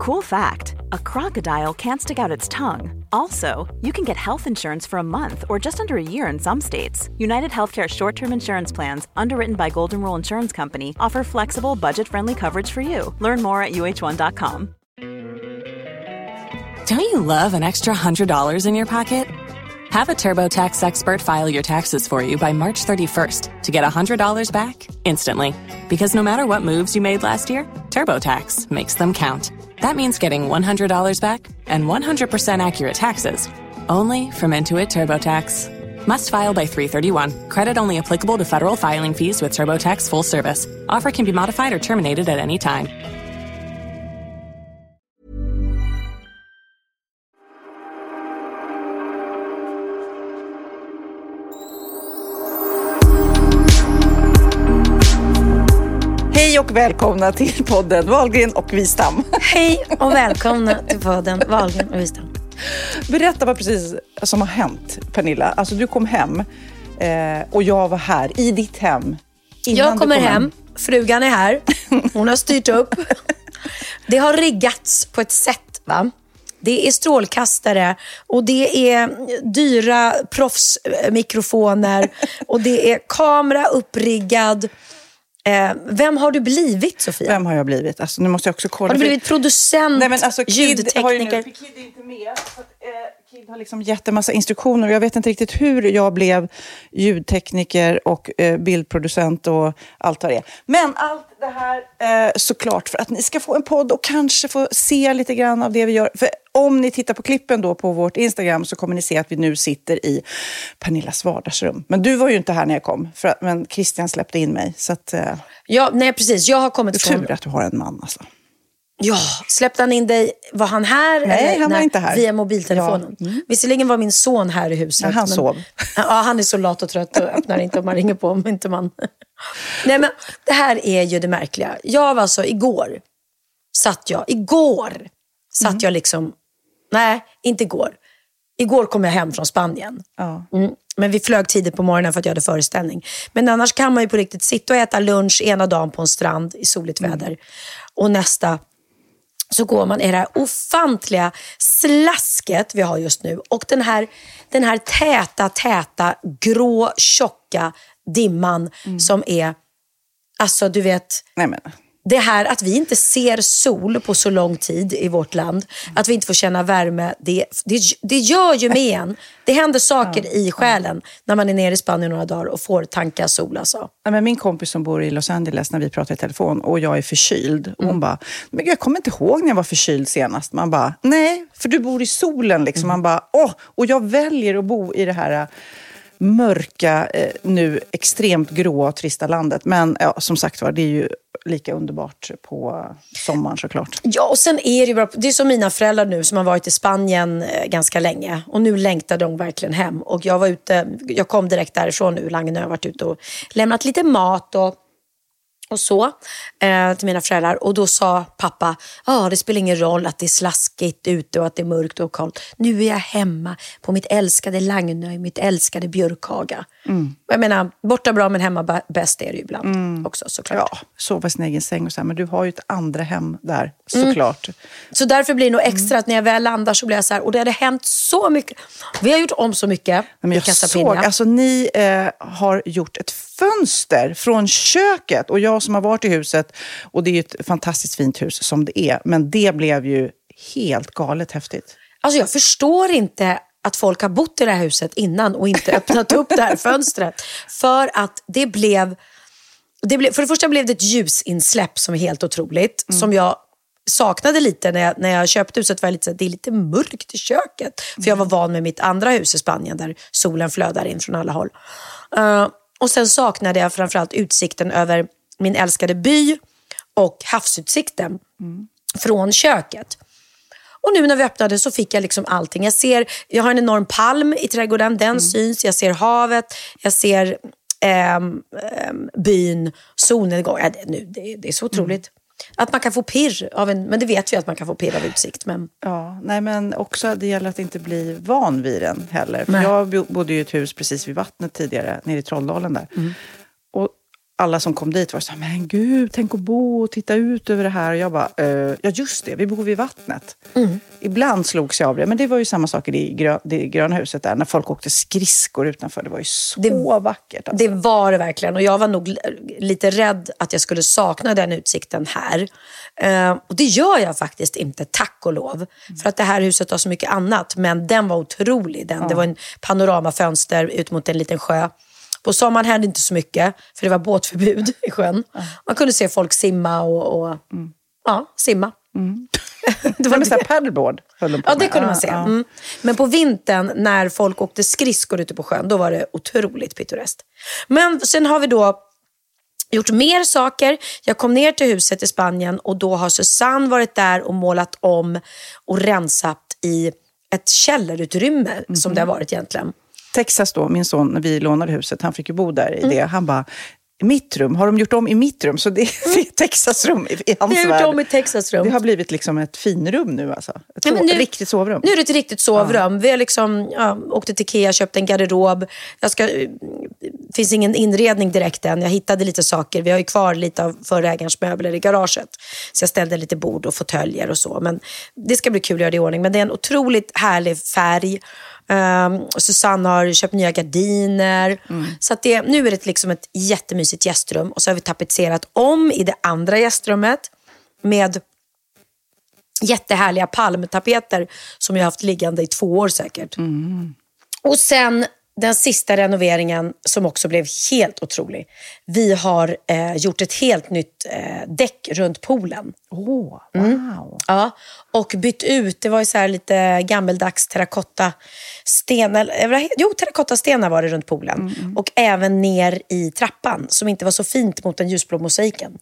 Cool fact a crocodile can't stick out its tongue. Also, you can get health insurance for a month or just under a year in some states. United Healthcare short term insurance plans, underwritten by Golden Rule Insurance Company, offer flexible, budget friendly coverage for you. Learn more at uh1.com. Don't you love an extra $100 in your pocket? Have a TurboTax expert file your taxes for you by March 31st to get $100 back instantly. Because no matter what moves you made last year, TurboTax makes them count. That means getting $100 back and 100% accurate taxes only from Intuit TurboTax. Must file by 331. Credit only applicable to federal filing fees with TurboTax full service. Offer can be modified or terminated at any time. Hej och välkomna till podden Wahlgren och Wistam. Hej och välkomna till podden Wahlgren och Wistam. Berätta vad precis som har hänt, Pernilla. Alltså du kom hem eh, och jag var här i ditt hem. Jag kommer kom hem, frugan är här, hon har styrt upp. Det har riggats på ett sätt. va? Det är strålkastare och det är dyra proffsmikrofoner och det är kamera uppriggad. Eh, vem har du blivit, Sofia? Vem har jag blivit? Alltså, nu måste jag också kolla. Har du blivit producent, Nej, men alltså, Kid har ju nu, ljudtekniker? för Kid är inte med. Så att, eh, Kid har liksom gett en massa instruktioner och jag vet inte riktigt hur jag blev ljudtekniker och eh, bildproducent och allt vad det är. Men allt det här eh, såklart för att ni ska få en podd och kanske få se lite grann av det vi gör. För om ni tittar på klippen då på vårt Instagram så kommer ni se att vi nu sitter i Pernillas vardagsrum. Men du var ju inte här när jag kom, för att, men Christian släppte in mig. Så att, eh, Ja, nej, precis. Jag har kommit från... tur att du har en man alltså. Ja, släppte han in dig? Var han här? Nej, eller? han var inte här. Via mobiltelefonen. Ja, mm. Visserligen var min son här i huset. Ja, han sov. Ja, han är så lat och trött och öppnar inte om man ringer på om inte man... Nej, men det här är ju det märkliga. Jag var alltså, igår satt jag, igår satt Mm. jag liksom, nej, inte igår. Igår kom jag hem från Spanien. Ja. Mm. Men vi flög tidigt på morgonen för att jag hade föreställning. Men annars kan man ju på riktigt sitta och äta lunch ena dagen på en strand i soligt Mm. väder. Och nästa så går man i det här ofantliga slasket vi har just nu. Och den här, den här täta, täta, grå, tjocka dimman Mm. som är, alltså du vet, Nej, men. Det här att vi inte ser sol på så lång tid i vårt land, att vi inte får känna värme, det, det, det gör ju med en. Det händer saker i själen när man är nere i Spanien några dagar och får tanka sol. Alltså. Ja, men min kompis som bor i Los Angeles, när vi pratar i telefon och jag är förkyld, och hon bara, men jag kommer inte ihåg när jag var förkyld senast. Man bara, nej, för du bor i solen. Liksom. Man bara, åh, och jag väljer att bo i det här mörka, eh, nu extremt gråa och trista landet. Men ja, som sagt var, det är ju lika underbart på sommaren såklart. Ja, och sen är det bra. Det är som mina föräldrar nu som har varit i Spanien eh, ganska länge. Och nu längtar de verkligen hem. Och jag var ute, jag kom direkt därifrån nu, Langenö, jag har varit ute och lämnat lite mat och, och så eh, till mina föräldrar. Och då sa pappa, ja ah, det spelar ingen roll att det är slaskigt ute och att det är mörkt och kallt. Nu är jag hemma på mitt älskade Langenö, mitt älskade Björkhaga. Jag menar, borta bra men hemma bä- bäst är det ju ibland också såklart. Ja, sova i sin egen säng och så här, men du har ju ett andra hem där, såklart. Så därför blir det nog Mm. extra att när jag väl landar så blir jag så här, och det hade hänt så mycket. Vi har gjort om så mycket Men i jag Casa såg, Piña. alltså ni eh, har gjort ett fönster från köket. Och jag som har varit i huset, och det är ju ett fantastiskt fint hus som det är, men det blev ju helt galet häftigt. Alltså jag förstår inte att folk har bott i det här huset innan och inte öppnat upp det här fönstret. För att det blev, det blev... För det första blev det ett ljusinsläpp som är helt otroligt. Mm. Som jag saknade lite när jag, när jag köpte huset. Var jag lite så här, det är lite mörkt i köket. För jag var van med mitt andra hus i Spanien där solen flödar in från alla håll. Eh, och sen saknade jag framförallt utsikten över min älskade by och havsutsikten från köket. Och nu när vi öppnade så fick jag liksom allting. Jag ser, jag har en enorm palm i trädgården, den syns. Jag ser havet, jag ser ehm, ehm, byn, solnedgång. Ja, det, nu, det, det är så otroligt. Att man kan få pirr av en, men det vet vi att man kan få pirr av utsikt. Men Ja, nej men också det gäller att inte bli van vid den heller. För Nej. jag bo- bodde ju i ett hus precis vid vattnet tidigare, nere i Trolldalen där. Och alla som kom dit var så här, men gud, tänk att bo och titta ut över det här. Och jag bara, eh, ja just det, vi bor vid vattnet. Mm. Ibland slogs jag av det, men det var ju samma sak i det, grö, det gröna huset där, när folk åkte skridskor utanför. Det var ju så Det- vackert. Alltså. Det var det verkligen. Och jag var nog lite rädd att jag skulle sakna den utsikten här. Eh, och det gör jag faktiskt inte, tack och lov. För att det här huset har så mycket annat. Men den var otrolig. Den. Det var en panoramafönster ut mot en liten sjö. På sommaren hände inte så mycket, för det var båtförbud i sjön. Man kunde se folk simma och, och ja, simma. det det var så här paddleboard. höll de på Ja, det kunde man se. Mm. Men på vintern när folk åkte skridskor ute på sjön, då var det otroligt pittoreskt. Men sen har vi då gjort mer saker. Jag kom ner till huset i Spanien och då har Susanne varit där och målat om och rensat i ett källarutrymme som det har varit egentligen. Texas då, min son, när vi lånade huset, han fick ju bo där i det. Han bara, mitt rum, har de gjort om i mitt rum? Så det är är Texas rum i, hans Vi har värld. gjort om i Texas rum. Det har blivit liksom ett finrum nu alltså. Ett Nej, nu- riktigt sovrum. Nu är det ett riktigt sovrum. Vi har liksom, ja, åkte till Ikea, köpte en garderob. Jag ska, det finns ingen inredning direkt än. Jag hittade lite saker. Vi har ju kvar lite av förra ägarens möbler i garaget. Så jag ställde lite bord och fåtöljer och så. Men det ska bli kul att göra det i ordning. Men det är en otroligt härlig färg. Um, Susanne har köpt nya gardiner. Så att det, nu är det liksom ett jättemysigt gästrum. Och så har vi tapetserat om i det andra gästrummet med jättehärliga palmtapeter som jag har haft liggande i två år säkert. Och sen den sista renoveringen som också blev helt otrolig. Vi har eh, gjort ett helt nytt eh, däck runt poolen. Åh, Mm. wow. Ja, och bytt ut, det var ju så lite gammeldags terrakotta stenar, eller, jo terrakottastenar var det runt poolen. Och även ner i trappan som inte var så fint mot den ljusblå mosaiken.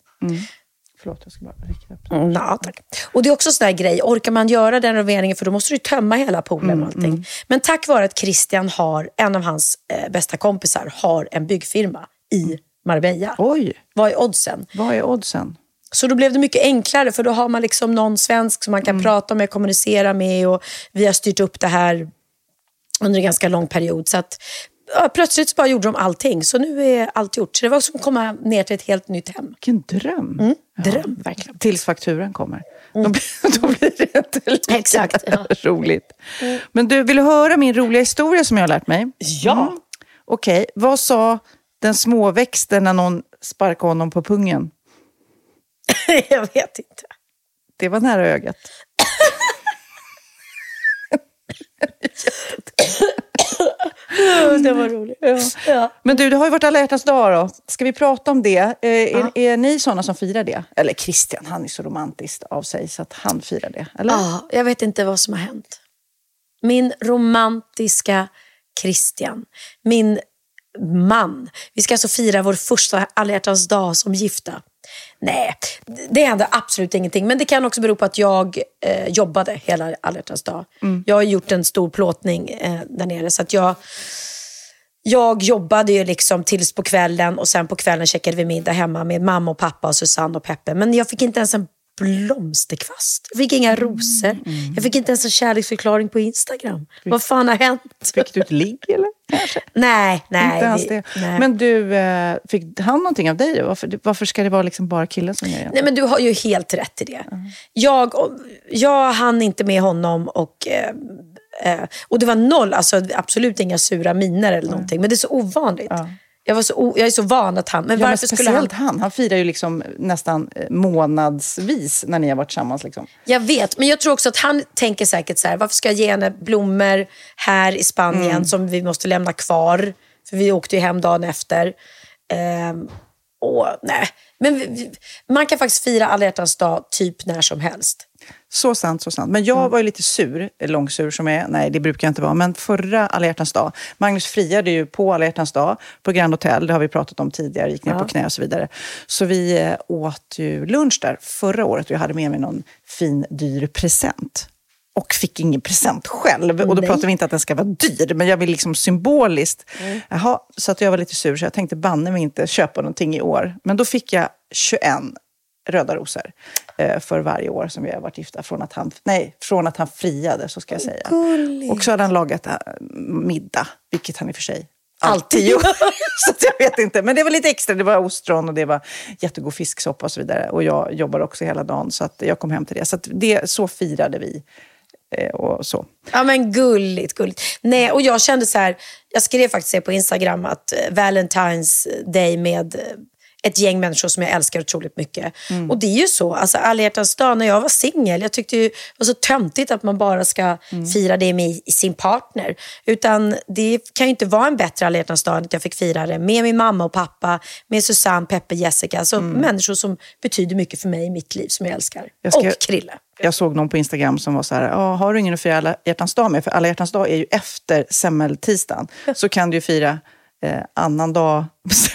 Förlåt, jag ska bara rikta upp. Mm, ja, tack. Och det är också en sån här grej, orkar man göra den renoveringen för då måste du tömma hela poolen och allting. Men tack vare att Christian har, en av hans eh, bästa kompisar, har en byggfirma i Marbella. Oj, Vad är oddsen? vad är oddsen? Så då blev det mycket enklare för då har man liksom någon svensk som man kan prata med, kommunicera med och vi har styrt upp det här under en ganska lång period. Så att, ja, plötsligt bara gjorde de allting. Så nu är allt gjort. Så det var som att komma ner till ett helt nytt hem. Vilken dröm. Mm. Dröm, verkligen. Tills fakturan kommer. Då, blir, då blir det inte lika Exakt, ja. roligt. Men du, vill du höra min roliga historia som jag har lärt mig? Ja. Mm. Okej, vad sa den småväxten när någon sparkade honom på pungen? Jag vet inte. Det var nära ögat. Det var roligt. Ja. Men du, det har ju varit alla hjärtans dag då. Ska vi prata om det? Eh, är, är ni sådana som firar det? Eller Christian, han är så romantiskt av sig så att han firar det. Eller? Ja, jag vet inte vad som har hänt. Min romantiska Christian, min man. Vi ska alltså fira vår första alla hjärtans dag som gifta. Nej, det händer absolut ingenting. Men det kan också bero på att jag eh, jobbade hela alla dag. Jag har gjort en stor plåtning eh, där nere. Så att jag, jag jobbade ju liksom tills på kvällen och sen på kvällen checkade vi middag hemma med mamma och pappa och Susanne och Peppe. Men jag fick inte ens en blomsterkvast. Jag fick inga rosor. Jag fick inte ens en kärleksförklaring på Instagram. Vad fan har hänt? Fick du ett ligg eller? Kanske. Nej, nej. Inte ens det. nej. Men du, eh, fick han någonting av dig? Varför, varför ska det vara liksom bara killen som gör det? Nej, men du har ju helt rätt i det. Jag, jag hann inte med honom och, eh, eh, och det var noll, alltså absolut inga sura miner eller någonting. Men det är så ovanligt. Jag, var så jag är så van att han... Men Ja, men varför skulle han... han. Han firar ju liksom nästan eh, månadsvis när ni har varit tillsammans. Liksom. Jag vet, men jag tror också att han tänker säkert så här, varför ska jag ge henne blommor här i Spanien Mm. som vi måste lämna kvar? För vi åkte ju hem dagen efter. Ehm, och, nej. Men vi, vi, man kan faktiskt fira alla hjärtans dag typ när som helst. Så sant, så sant. Men jag Mm. var ju lite sur, långsur som jag är. Nej, det brukar jag inte vara. Men förra alla hjärtans dag, Magnus friade ju på alla hjärtans dag på Grand Hotel. Det har vi pratat om tidigare, gick ner på knä och så vidare. Så vi eh, åt ju lunch där förra året och jag hade med mig någon fin, dyr present. Och fick ingen present själv. Och då pratar vi inte att den ska vara dyr, men jag vill liksom symboliskt. Jaha, så att jag var lite sur, så jag tänkte banne mig inte köpa någonting i år. Men då fick jag 21 röda rosor eh, för varje år som vi har varit gifta. Från att han, nej, från att han friade, så ska jag säga. Gulligt. Och så hade han lagat eh, middag, vilket han i och för sig Alltid. så att jag vet inte. Men det var lite extra. Det var ostron och det var jättegod fisksoppa och så vidare. Och jag jobbar också hela dagen så att jag kom hem till det. Så det, så firade vi. Eh, och så. Ja men gulligt, gulligt. Nej, och jag kände så här, jag skrev faktiskt det på Instagram att eh, Valentine's Day med eh, ett gäng människor som jag älskar otroligt mycket. Mm. Och det är ju så, alltså alla hjärtans dag när jag var singel, jag tyckte ju det var så töntigt att man bara ska Mm. fira det med sin partner. Utan det kan ju inte vara en bättre alla hjärtans dag än att jag fick fira det med min mamma och pappa, med Susanne, Peppe, Jessica. Alltså människor som betyder mycket för mig i mitt liv, som jag älskar. Mm. Jag ska- Och Krille. Jag såg någon på Instagram som var så här, "Ja, har du ingen att fira alla hjärtans dag med? För alla hjärtans dag är ju efter semmeltisdagen. Så kan du ju fira eh, annan dag.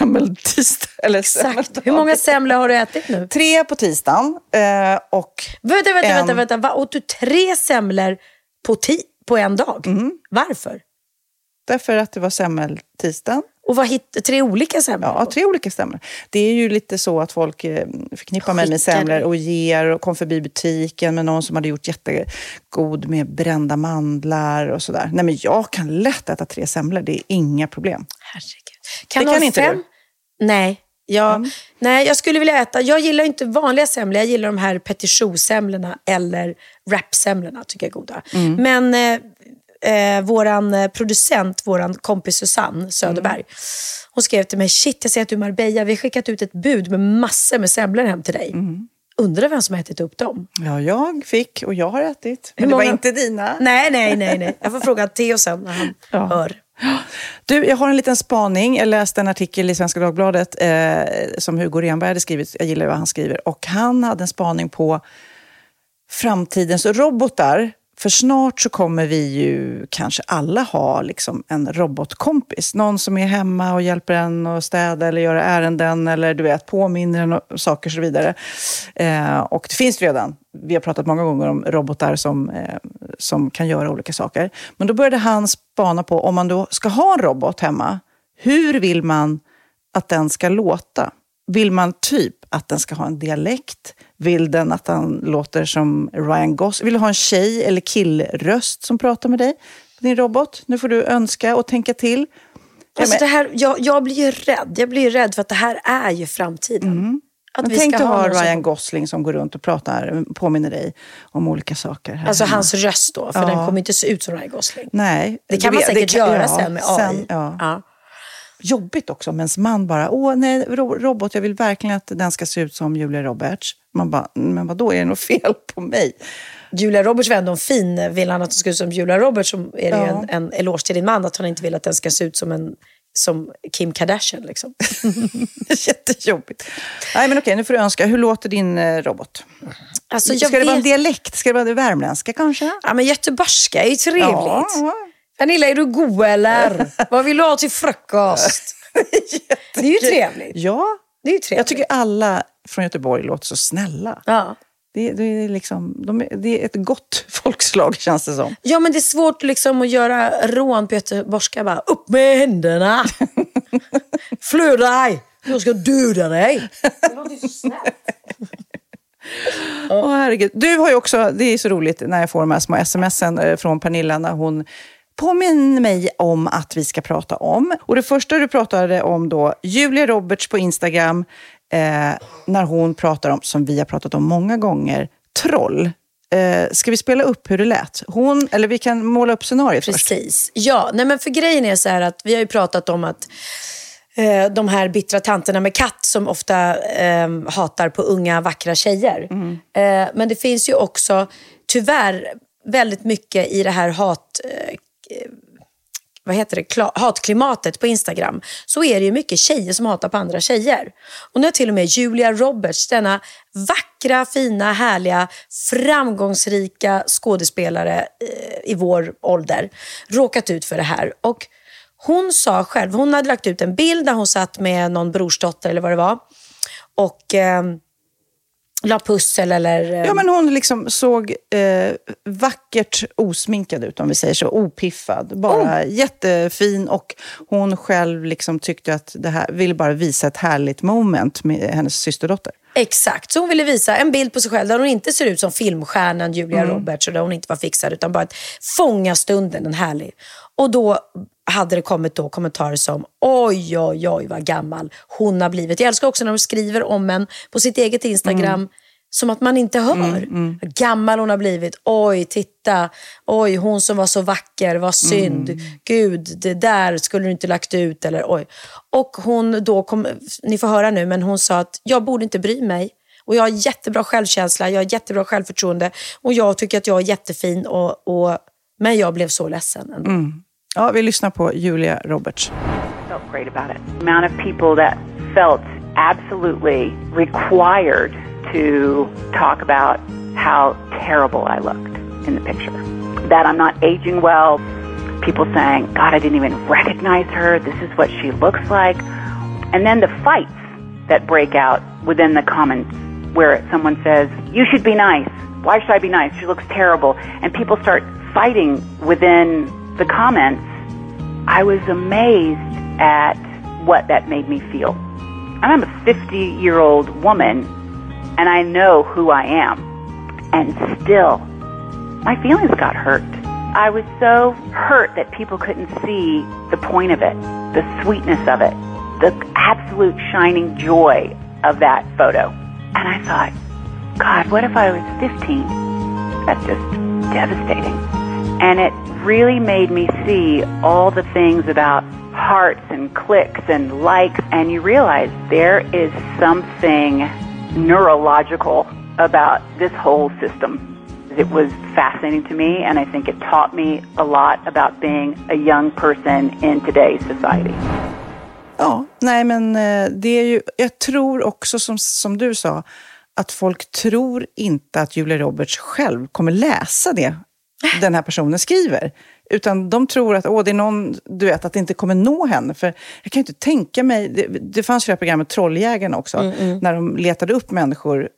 Eller Exakt. Hur många semlor har du ätit nu? Tre på tisdagen eh, och Vänta, vänta, en- vänta. vänta. Va? Åt du tre semlor på, ti- på en dag? Mm. Varför? därför att det var semmeltisdagen. Och vad hitt- tre olika semlor? Ja, tre olika semlor. Det är ju lite så att folk eh, förknippar mig med semlor och ger och kom förbi butiken med någon som hade gjort jättegod med brända mandlar och sådär. Nej, men jag kan lätt äta tre semlor. Det är inga problem. Herregud. Kan Det du kan inte fem? Nej. Jag, Mm. nej, jag skulle vilja äta. Jag gillar inte vanliga semlor. Jag gillar de här petit choux-semlorna eller wrap-semlorna. tycker jag är goda. Mm. Men eh, eh, våran eh, producent, våran kompis Susanne Söderberg, Mm. hon skrev till mig, shit jag ser att du är Marbella, vi har skickat ut ett bud med massor med semlor hem till dig. Mm. Undrar vem som har ätit upp dem? Ja, jag fick och jag har ätit. Men Hur det var inte dina. Nej, nej, nej. nej. Jag får fråga Theo sen när han Ja. hör. Du, jag har en liten spaning. Jag läste en artikel i Svenska Dagbladet eh, som Hugo Renberg hade skrivit. Jag gillar vad han skriver. Och han hade en spaning på framtidens robotar. För snart så kommer vi ju kanske alla ha liksom en robotkompis. Någon som är hemma och hjälper en att städa eller göra ärenden eller du vet, påminner en om saker och så vidare. Eh, och det finns redan. Vi har pratat många gånger om robotar som, eh, som kan göra olika saker. Men då började han spana på, om man då ska ha en robot hemma, hur vill man att den ska låta? Vill man typ att den ska ha en dialekt? Vill den att den låter som Ryan Gosling? Vill du ha en tjej eller killröst som pratar med dig? Din robot? Nu får du önska och tänka till. Alltså, det här, jag, jag blir ju rädd. Jag blir ju rädd för att det här är ju framtiden. Att Men vi tänk att ha Ryan Gosling som går runt och pratar, påminner dig om olika saker. här Alltså hemma. hans röst då, för Ja. den kommer inte se ut som Ryan Gosling. Nej. Det kan du man säkert kan- göra ja, sen med AI. sen, ja. Jobbigt också om ens man bara, åh nej, ro- robot, jag vill verkligen att den ska se ut som Julia Roberts. Man bara, men vad då är det något fel på mig? Julia Roberts var ändå en fin. Vill han att den ska se ut som Julia Roberts så är det ju Ja. en, en eloge till din man att han inte vill att den ska se ut som, en, som Kim Kardashian. Liksom. Jättejobbigt. Nej men okej, nu får du önska. Hur låter din eh, robot? Alltså, Ska det vara en vet- dialekt? Ska det vara det värmländska kanske? Ja, men göteborgska är ju trevligt. Ja. Pernilla, är du god eller? Vad vill du ha till frukost? det är ju trevligt. Ja, Det är ju trevligt. jag tycker alla från Göteborg låter så snälla. Ja. Det, det, är liksom, de det är ett gott folkslag känns det som. Ja, men det är svårt liksom att göra rån på göteborgska. Bara, upp med händerna! Flö dig! Jag ska döda dig! Det låter ju så snällt. Åh, herregud. Du har också, det är så roligt när jag får de här små smsen eh, från Pernilla när hon påminner mig om att vi ska prata om. Och det första du pratade om då, Julia Roberts på Instagram, eh, när hon pratar om, som vi har pratat om många gånger, troll. Eh, ska vi spela upp hur det lät? Hon, eller vi kan måla upp scenariot först. Precis. Ja, nej men för grejen är så här att vi har ju pratat om att eh, de här bittra tanterna med katt som ofta eh, hatar på unga vackra tjejer. Eh, men det finns ju också tyvärr väldigt mycket i det här hat... Eh, vad heter det, hatklimatet på Instagram så är det ju mycket tjejer som hatar på andra tjejer. Och nu har till och med Julia Roberts, denna vackra, fina, härliga, framgångsrika skådespelare eh, i vår ålder råkat ut för det här. Och hon sa själv, hon hade lagt ut en bild där hon satt med någon brorsdotter eller vad det var och eh, la pussel eller... eh, Ja, men hon liksom såg eh, vackert osminkad ut, om vi säger så. Opiffad. Bara jättefin. Och hon själv liksom tyckte att det här ville bara visa ett härligt moment med hennes systerdotter. Exakt, så hon ville visa en bild på sig själv där hon inte ser ut som filmstjärnan Julia mm. Roberts och där hon inte var fixad utan bara att fånga stunden, en härlig. Och då hade det kommit då kommentarer som oj, oj, oj vad gammal hon har blivit. Jag älskar också när de skriver om en på sitt eget Instagram mm. som att man inte hör. Mm, mm. Gammal hon har blivit. Oj, titta. Oj, hon som var så vacker. Vad synd. Mm. Gud, det där skulle du inte lagt ut. Eller, oj. Och hon då kom, ni får höra nu, men hon sa att jag borde inte bry mig. Och jag har jättebra självkänsla, jag har jättebra självförtroende och jag tycker att jag är jättefin. Och, och men jag blev så ledsen ändå. Ja, vi lyssnar på Julia Roberts. felt great about it. The amount of people that felt absolutely required to talk about how terrible I looked in the picture. That I'm not aging well. People saying, God, I didn't even recognize her. This is what she looks like. And then the fights that break out within the comments where someone says, You should be nice. Why should I be nice? She looks terrible. And people start fighting within the comments, I was amazed at what that made me feel. I'm a 50 year old woman and I know who I am. And still, my feelings got hurt. I was so hurt that people couldn't see the point of it, the sweetness of it, the absolute shining joy of that photo. And I thought, God, what if I was 15? That's just devastating. And it really made me see all the things about hearts and clicks and likes, and you realize there is something neurological about this whole system. It was fascinating to me, and I think it taught me a lot about being a young person in today's society. Ja, nej men eh, det är ju, jag tror också som, som du sa, att folk tror inte att Julia Roberts själv kommer läsa det den här personen skriver. Utan de tror att åh, det är någon, du vet, att det inte kommer nå henne. För jag kan inte tänka mig, det, det fanns ju det här programmet Trolljägarna också, mm, mm. när de letade upp människor.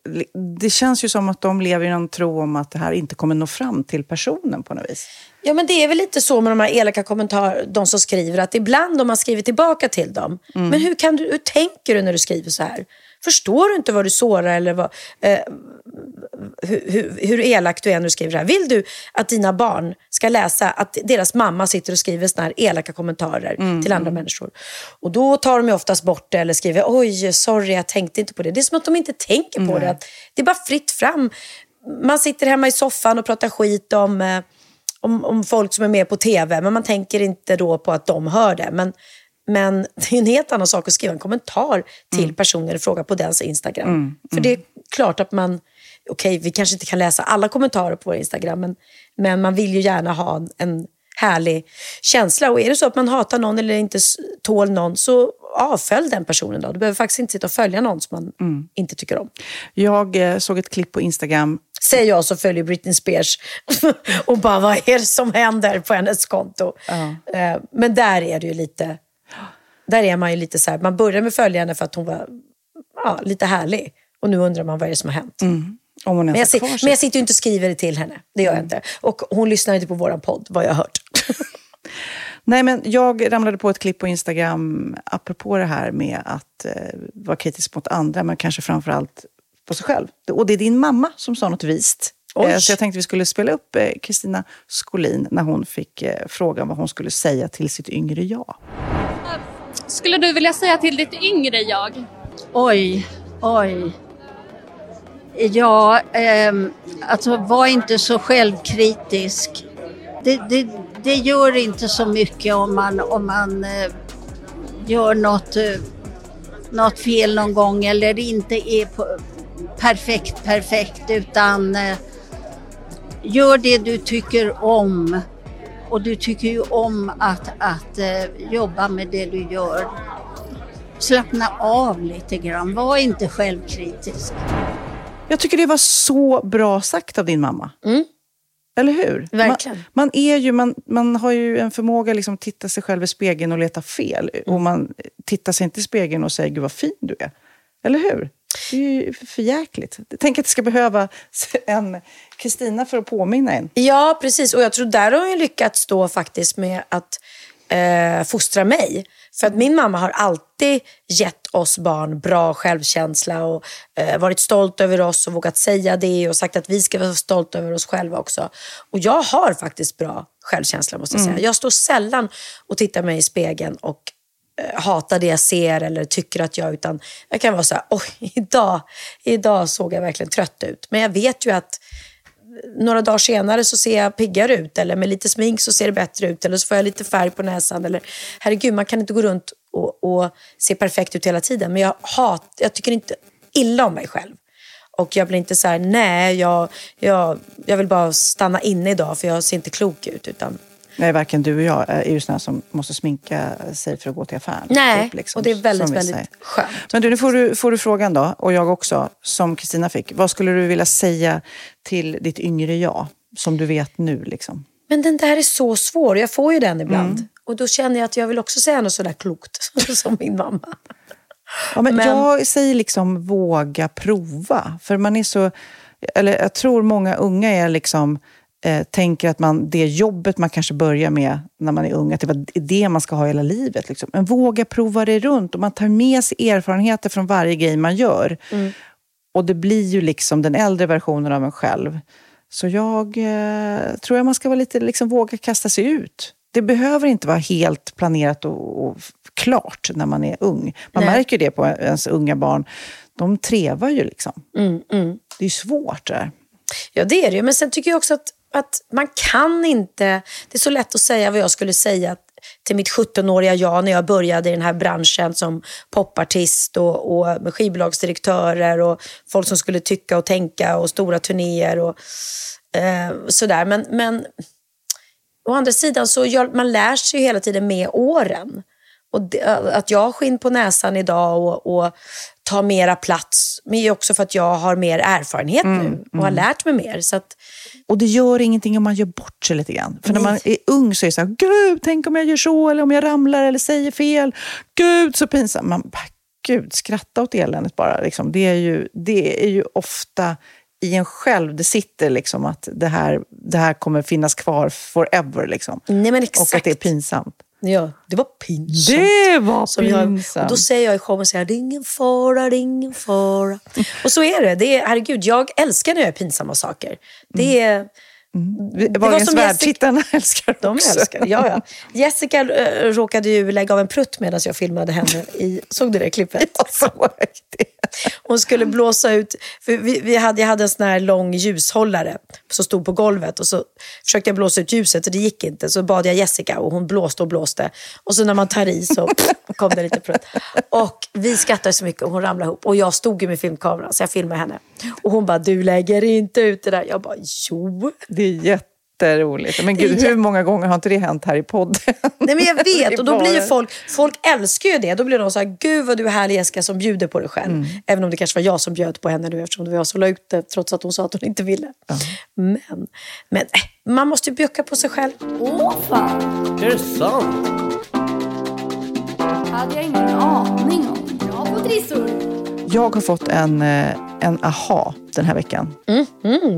Det känns ju som att de lever i någon tro om att det här inte kommer nå fram till personen på något vis. Ja men det är väl lite så med de här elaka kommentarerna, de som skriver, att ibland om man skriver tillbaka till dem, mm. men hur, kan du, hur tänker du när du skriver så här? Förstår du inte vad du sårar eller vad, eh, hur, hur, hur elak du är när du skriver det här? Vill du att dina barn ska läsa att deras mamma sitter och skriver såna här elaka kommentarer mm. till andra människor? Och då tar de ju oftast bort det eller skriver oj, sorry, jag tänkte inte på det. Det är som att de inte tänker på mm. det. Det är bara fritt fram. Man sitter hemma i soffan och pratar skit om eh, om, om folk som är med på TV, men man tänker inte då på att de hör det. Men men det är en helt annan sak att skriva en kommentar till mm. personen i fråga på dens Instagram. Mm. För det är klart att man, okej okay, vi kanske inte kan läsa alla kommentarer på vår Instagram, men, men man vill ju gärna ha en härlig känsla. Och är det så att man hatar någon eller inte tål någon, så avfölj den personen då. Du behöver faktiskt inte sitta och följa någon som man mm. inte tycker om. Jag eh, såg ett klipp på Instagram. Säger jag som följer Britney Spears och bara, vad är det som händer på hennes konto? Uh. Eh, men där är det ju lite där är man ju lite så här, man började med följande för att hon var ja, lite härlig. Och nu undrar man vad är det som har hänt. Mm. men, jag, men jag sitter ju inte och skriver det till henne. Det gör mm. jag inte. Och hon lyssnar inte på vår podd, vad jag har hört. Nej, men jag ramlade på ett klipp på Instagram apropå det här med att eh, vara kritisk mot andra, men kanske framför allt på sig själv. Och det är din mamma som sa något vist. Eh, så jag tänkte vi skulle spela upp eh, Kristina Skolin när hon fick eh, frågan vad hon skulle säga till sitt yngre jag skulle du vilja säga till ditt yngre jag? Oj, oj. Ja, eh, alltså var inte så självkritisk. Det, det, det, gör inte så mycket om man, om man eh, gör något, eh, något fel någon gång eller inte är på, perfekt, perfekt utan eh, gör det du tycker om och du tycker ju om att, att uh, jobba med det du gör. Slappna av lite grann, var inte självkritisk. Jag tycker det var så bra sagt av din mamma. Mm. Eller hur? Verkligen. Man, man, är ju, man, man har ju en förmåga liksom att titta sig själv i spegeln och leta fel. Mm. Och man tittar sig inte i spegeln och säger, gud vad fin du är. Eller hur? Det är ju för jäkligt. Tänk att det ska behöva en Kristina för att påminna en. Ja, precis. Och jag tror där har hon lyckats då faktiskt med att eh, fostra mig. För att min mamma har alltid gett oss barn bra självkänsla och eh, varit stolt över oss och vågat säga det och sagt att vi ska vara stolta över oss själva också. Och jag har faktiskt bra självkänsla måste jag säga. Jag står sällan och tittar mig i spegeln och Eh, hatar det jag ser eller tycker att jag, utan jag kan vara så här, oj, idag, idag såg jag verkligen trött ut. Men jag vet ju att eh, några dagar senare så ser jag piggare ut eller med lite smink så ser det bättre ut eller så får jag lite färg på näsan. Eller, herregud, man kan inte gå runt och, och se perfekt ut hela tiden. Men jag, hat, jag tycker inte illa om mig själv. Och jag blir inte så här, nej, jag, jag, jag vill bara stanna inne idag för jag ser inte klok ut. Utan, Nej, varken du och jag är ju såna som måste sminka sig för att gå till affären. nej, typ, liksom, och det är väldigt, väldigt säger. skönt. Men du, nu får du, får du frågan då, och jag också, som Kristina fick. Vad skulle du vilja säga till ditt yngre jag, som du vet nu? Liksom? Men den där är så svår. Jag får ju den ibland. Och då känner jag att jag vill också säga något sådär klokt som min mamma. Ja, men Men- Jag säger liksom våga prova. För man är så... Eller jag tror många unga är liksom... Eh, tänker att man, det jobbet man kanske börjar med när man är ung, att det var det man ska ha hela livet. Liksom. Men våga prova det runt och man tar med sig erfarenheter från varje grej man gör. Och det blir ju liksom den äldre versionen av en själv. Så jag eh, tror jag man ska vara lite, liksom, våga kasta sig ut. Det behöver inte vara helt planerat och, och klart när man är ung. Man Nej. märker det på ens unga barn. De trevar ju liksom. Mm, mm. Det är ju svårt det där. Ja, det är det ju. Men sen tycker jag också att, att man kan inte... Det är så lätt att säga vad jag skulle säga till mitt 17-åriga jag när jag började i den här branschen som popartist och, och med skivbolagsdirektörer och folk som skulle tycka och tänka och stora turnéer och eh, sådär. Men, men å andra sidan så gör, man lär sig ju hela tiden med åren. Och det, att jag har skinn på näsan idag och, och tar mera plats, men också för att jag har mer erfarenhet nu och har lärt mig mer. Så att, Och det gör ingenting om man gör bort sig lite grann. För när man är ung så är det så här, gud, tänk om jag gör så, eller om jag ramlar eller säger fel. Gud, så pinsamt. Man gud, skratta åt eländet bara. Liksom. Det, är ju, det är ju ofta i en själv det sitter liksom att det här, det här kommer finnas kvar forever. Liksom. nej men Och exakt. att det är pinsamt. Ja, det var pinsamt. Det var Som jag, pinsamt. och då säger jag i showen så här, det är ingen fara, det är ingen fara. Och så är det. det är, herregud, jag älskar när jag gör pinsamma saker. Det är... Vi- var Wahlgrens som värld-tittarna älskar det De också. älskar det. Ja, ja. Jessica äh, råkade ju lägga av en prutt medan jag filmade henne. I, såg du det klippet? Ja, så var det. Hon skulle blåsa ut, vi, vi hade, jag hade en sån här lång ljushållare som stod på golvet och så försökte jag blåsa ut ljuset och det gick inte. Så bad jag Jessica och hon blåste och blåste. Och så när man tar i så kom det lite prutt. Och vi skrattade så mycket och hon ramlade ihop. Och jag stod ju med filmkameran så jag filmade henne. Och hon bara, du lägger inte ut det där. Jag bara, jo. Det är jätteroligt. Men Det gud, hur många gånger har inte det hänt här i podden? Nej men jag Det vet och då blir ju folk, folk älskar ju det. Då blir de så här, gud vad du är härlig Jessica som bjuder på dig själv. Mm. Även om det kanske var jag som bjöd på henne nu eftersom det var jag som la ut det trots att hon sa att hon inte ville. Men, men äh, man måste ju bjucka på sig själv. Åh fan! Är det sant? hade jag ingen aning om. Bra på trissor! Jag har fått en, eh, en aha den här veckan. Mm,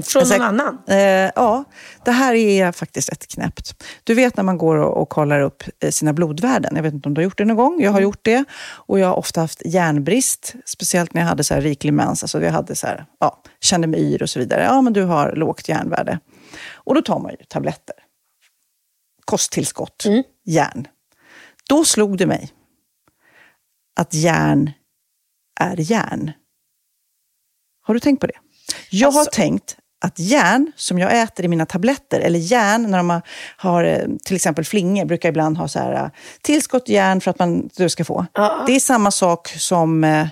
från Alltså, någon annan. Eh, ja, det här är faktiskt ett knäppt. Du vet när man går och, och kollar upp eh, sina blodvärden. Jag vet inte om du har gjort det någon gång. Jag har gjort det. Och jag har ofta haft järnbrist. Speciellt när jag hade så här riklig mens. Alltså jag hade så här, ja, kände mig yr och så vidare. Ja, men du har lågt järnvärde. Och då tar man ju tabletter. Kosttillskott. Järn. Då slog det mig att järn är järn. Har du tänkt på det? Jag har tänkt att järn som jag äter i mina tabletter, eller järn när de har, har eh, till exempel flingor, brukar ibland ha så här, eh, tillskott järn för att man, du ska få. Ja. Det är samma sak som eh,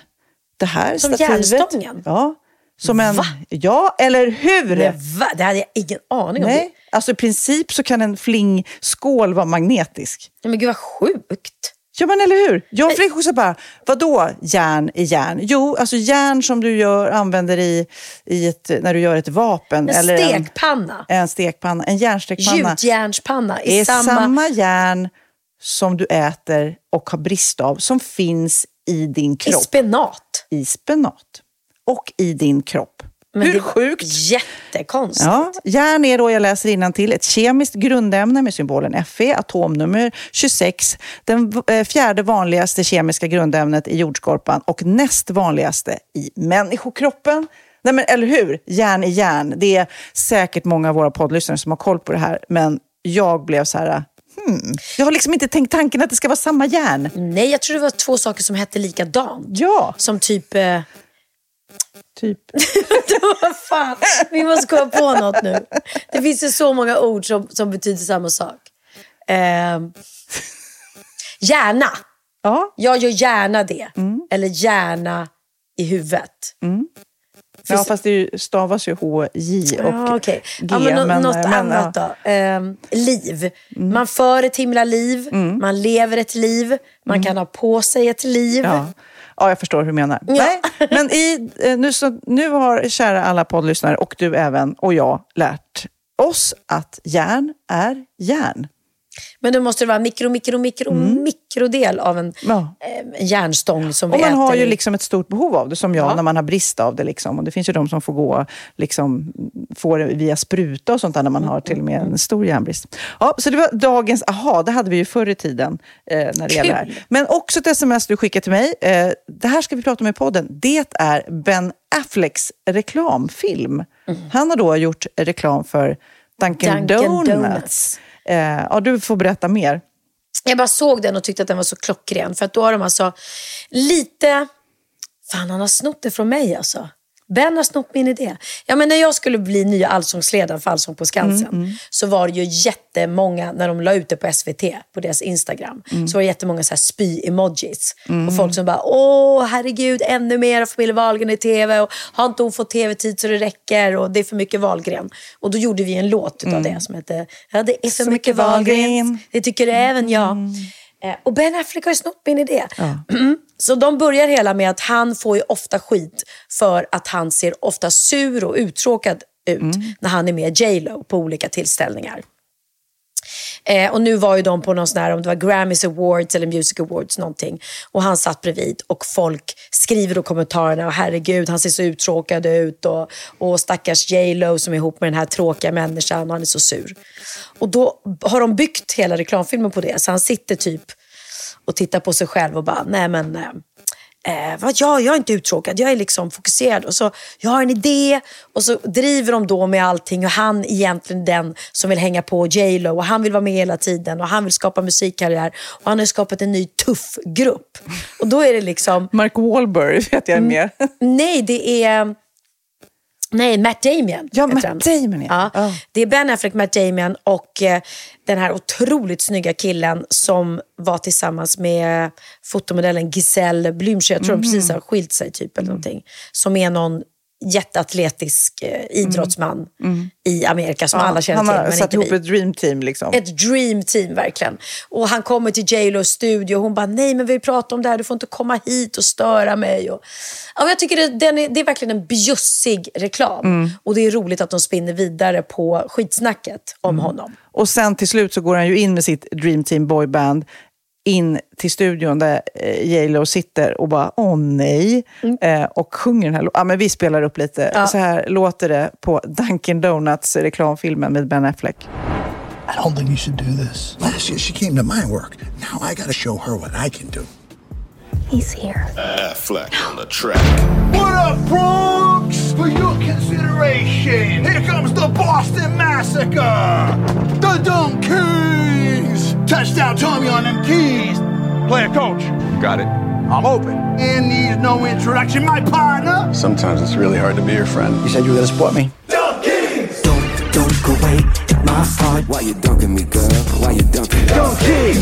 det här Som stativet. järnstången? Ja. Som en, Va? ja, eller hur? Men va? Det hade jag ingen aning om. Nej, alltså i princip så kan en flingskål vara magnetisk. Det. Men gud vad sjukt. Ja, men eller hur? Jag fick också bara, vadå järn i järn? Jo, alltså järn som du gör, använder i, i ett, när du gör ett vapen. En eller stekpanna. En, en stekpanna, en järnstekpanna. Gjutjärnspanna i är samma... samma... järn som du äter och har brist av, som finns i din I kropp. spenat. I spenat. Och i din kropp. Men Hur sjukt? Jättekonstigt. Ja, järn är då, jag läser till ett kemiskt grundämne med symbolen Fe, atomnummer 26, den eh, fjärde vanligaste kemiska grundämnet i jordskorpan och näst vanligaste i människokroppen. Nej, men, eller hur? Järn är järn. Det är säkert många av våra poddlyssnare som har koll på det här, men jag blev så här... Hmm. Jag har liksom inte tänkt tanken att det ska vara samma järn. Nej, jag tror det var två saker som hette likadant. Ja, Som typ... Eh, typ. vad fan, vi måste komma på något nu. Det finns ju så många ord som, som betyder samma sak. Eh, gärna. Ja, Jag gör gärna det. Eller gärna i huvudet. ja fast det stavas ju H-J och Ja, okej. G. ja, men, men- något men, annat ja. då. Ehm, liv. Man för ett himla liv. Man lever ett liv. Man kan ha på sig ett liv. Ja. Ja, jag förstår hur du menar. Ja. Nej, men i, eh, nu, så, nu har kära alla poddlyssnare och du även och jag lärt oss att järn är järn. Men då måste det vara mikro, mikro, mikro, mikrodel av en, Ja. eh, järnstång som Och vi man äter. har ju liksom ett stort behov av det, som jag, Ja. när man har brist av det. Liksom. Och det finns ju de som får gå liksom, får via spruta och sånt där, när man har till och med en stor järnbrist. Ja, så det var dagens aha, det hade vi ju förr i tiden. Eh, när det gäller det här. Men också ett sms du skickade till mig. Eh, det här ska vi prata om i podden. Det är Ben Afflecks reklamfilm. Han har då gjort reklam för Dunkin', Dunkin' Donuts. Donuts. Eh, ja, du får berätta mer. Jag bara såg den och tyckte att den var så klockren. För att då har de alltså lite... Fan, han har snott det från mig alltså. Ben har snott min idé. Ja, men när jag skulle bli nya allsångsledaren för Allsång på Skansen så var det ju jättemånga, när de la ut det på SVT, på deras Instagram, så var det jättemånga så här spy-emojis. Och folk som bara, åh herregud, ännu mer av familjen Wahlgren i tv och har inte hon fått tv-tid så det räcker och det är för mycket Wahlgren. Och då gjorde vi en låt utav det som hette, ja det är för Så mycket mycket Wahlgren. Wahlgren. Det tycker även jag. Eh, Och Ben Affleck har ju snott min idé. Så de börjar hela med att han får ju ofta skit för att han ser ofta sur och uttråkad ut när han är med J Lo på olika tillställningar. Eh, och nu var ju de på någon sån här, om det var Grammys Awards eller Music Awards någonting. Och han satt bredvid och folk skriver då kommentarerna och herregud, han ser så uttråkad ut och, och stackars J Lo som är ihop med den här tråkiga människan och han är så sur. Och då har de byggt hela reklamfilmen på det. Så han sitter typ och tittar på sig själv och bara, nej men nej Eh, vad, ja, jag är inte uttråkad, jag är liksom fokuserad. Och så, jag har en idé och så driver de då med allting och han är egentligen den som vill hänga på J Lo och han vill vara med hela tiden och han vill skapa musikkarriär och han har skapat en ny tuff grupp. Och då är det liksom, Mark Wahlberg vet jag är med. nej det är Nej, Matt Damon. Ja, Matt han. Damon, ja. ja. Det är Ben Affleck, Matt Damon och eh, den här otroligt snygga killen som var tillsammans med fotomodellen Giselle Blümchen. Jag tror de precis har skilt sig typ eller någonting. Som är någon jätteatletisk eh, idrottsman i Amerika som alla känner han till. har men satt ihop vi. ett dream team. Liksom. Ett dream team verkligen. Och han kommer till J Lo's studio och hon bara, nej men vi pratar om det här, du får inte komma hit och störa mig. Och, ja, jag tycker det, är, det är verkligen en bjussig reklam. Mm. Och det är roligt att de spinner vidare på skitsnacket om Mm. honom. Och sen till slut så går han ju in med sitt Dream Team boyband in till studion där eh, J Lo sitter och bara åh nej eh, och sjunger den här låten. Ja, men vi spelar upp lite. Ja. Så här låter det på Dunkin Donuts reklamfilmen med Ben Affleck. I don't think you should do this. Last year she came to my work. Now I gotta show her what I can do. He's here. Ah, Affleck on the track. What up, Bronx? For your consideration, here comes the Boston Massacre! The Dunk Kings! Touchdown Tommy on them keys! Player coach, Got it. I'm open. And needs no introduction, my partner! Sometimes it's really hard to be your friend. You said you were gonna support me? Dunk Kings! Don't, don't go away. My heart. Why you dunking me, girl? Why you dunking? Dunk Kings!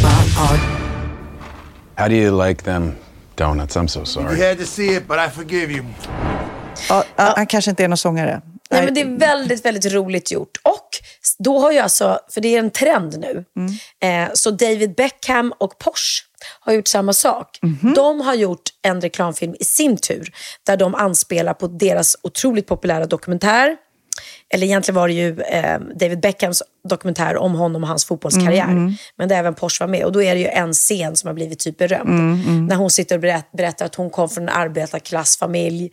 My heart. How do you like them donuts? I'm so You sorry. had to see it, but I forgive you. Ja, Han kanske inte är någon sångare. Nej, men det är väldigt, väldigt roligt gjort. Och då har ju alltså, för det är en trend nu, eh, så David Beckham och Porsche har gjort samma sak. De har gjort en reklamfilm i sin tur, där de anspelar på deras otroligt populära dokumentär. Eller egentligen var det ju eh, David Beckhams dokumentär om honom och hans fotbollskarriär. Men där även Porsche var med. Och då är det ju en scen som har blivit typ berömd. När hon sitter och berätt, berättar att hon kom från en arbetarklassfamilj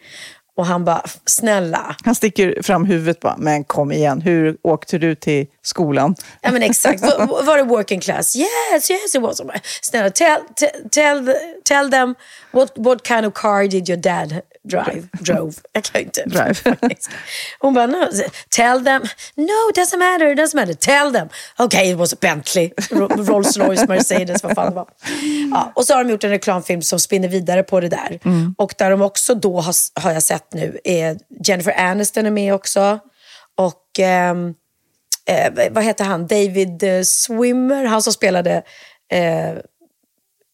Och han bara, snälla. Han sticker fram huvudet bara, men kom igen, hur åkte du till skolan? Ja men exakt, var, var det working class? Yes, yes it was. Snälla, tell, tell, tell them what, what kind of car did your dad drive? Drove. Jag kan ju inte. Drive. Hon bara, no, tell them. No, doesn't matter, doesn't matter. Tell them. Okay, it was a Bentley, Ro- Rolls Royce, Mercedes, vad fan det var. Ja, och så har de gjort en reklamfilm som spinner vidare på det där. Och där de också då har, har jag sett nu är Jennifer Aniston är med också. Och ehm, eh, vad heter han? David eh, Swimmer, han som spelade eh,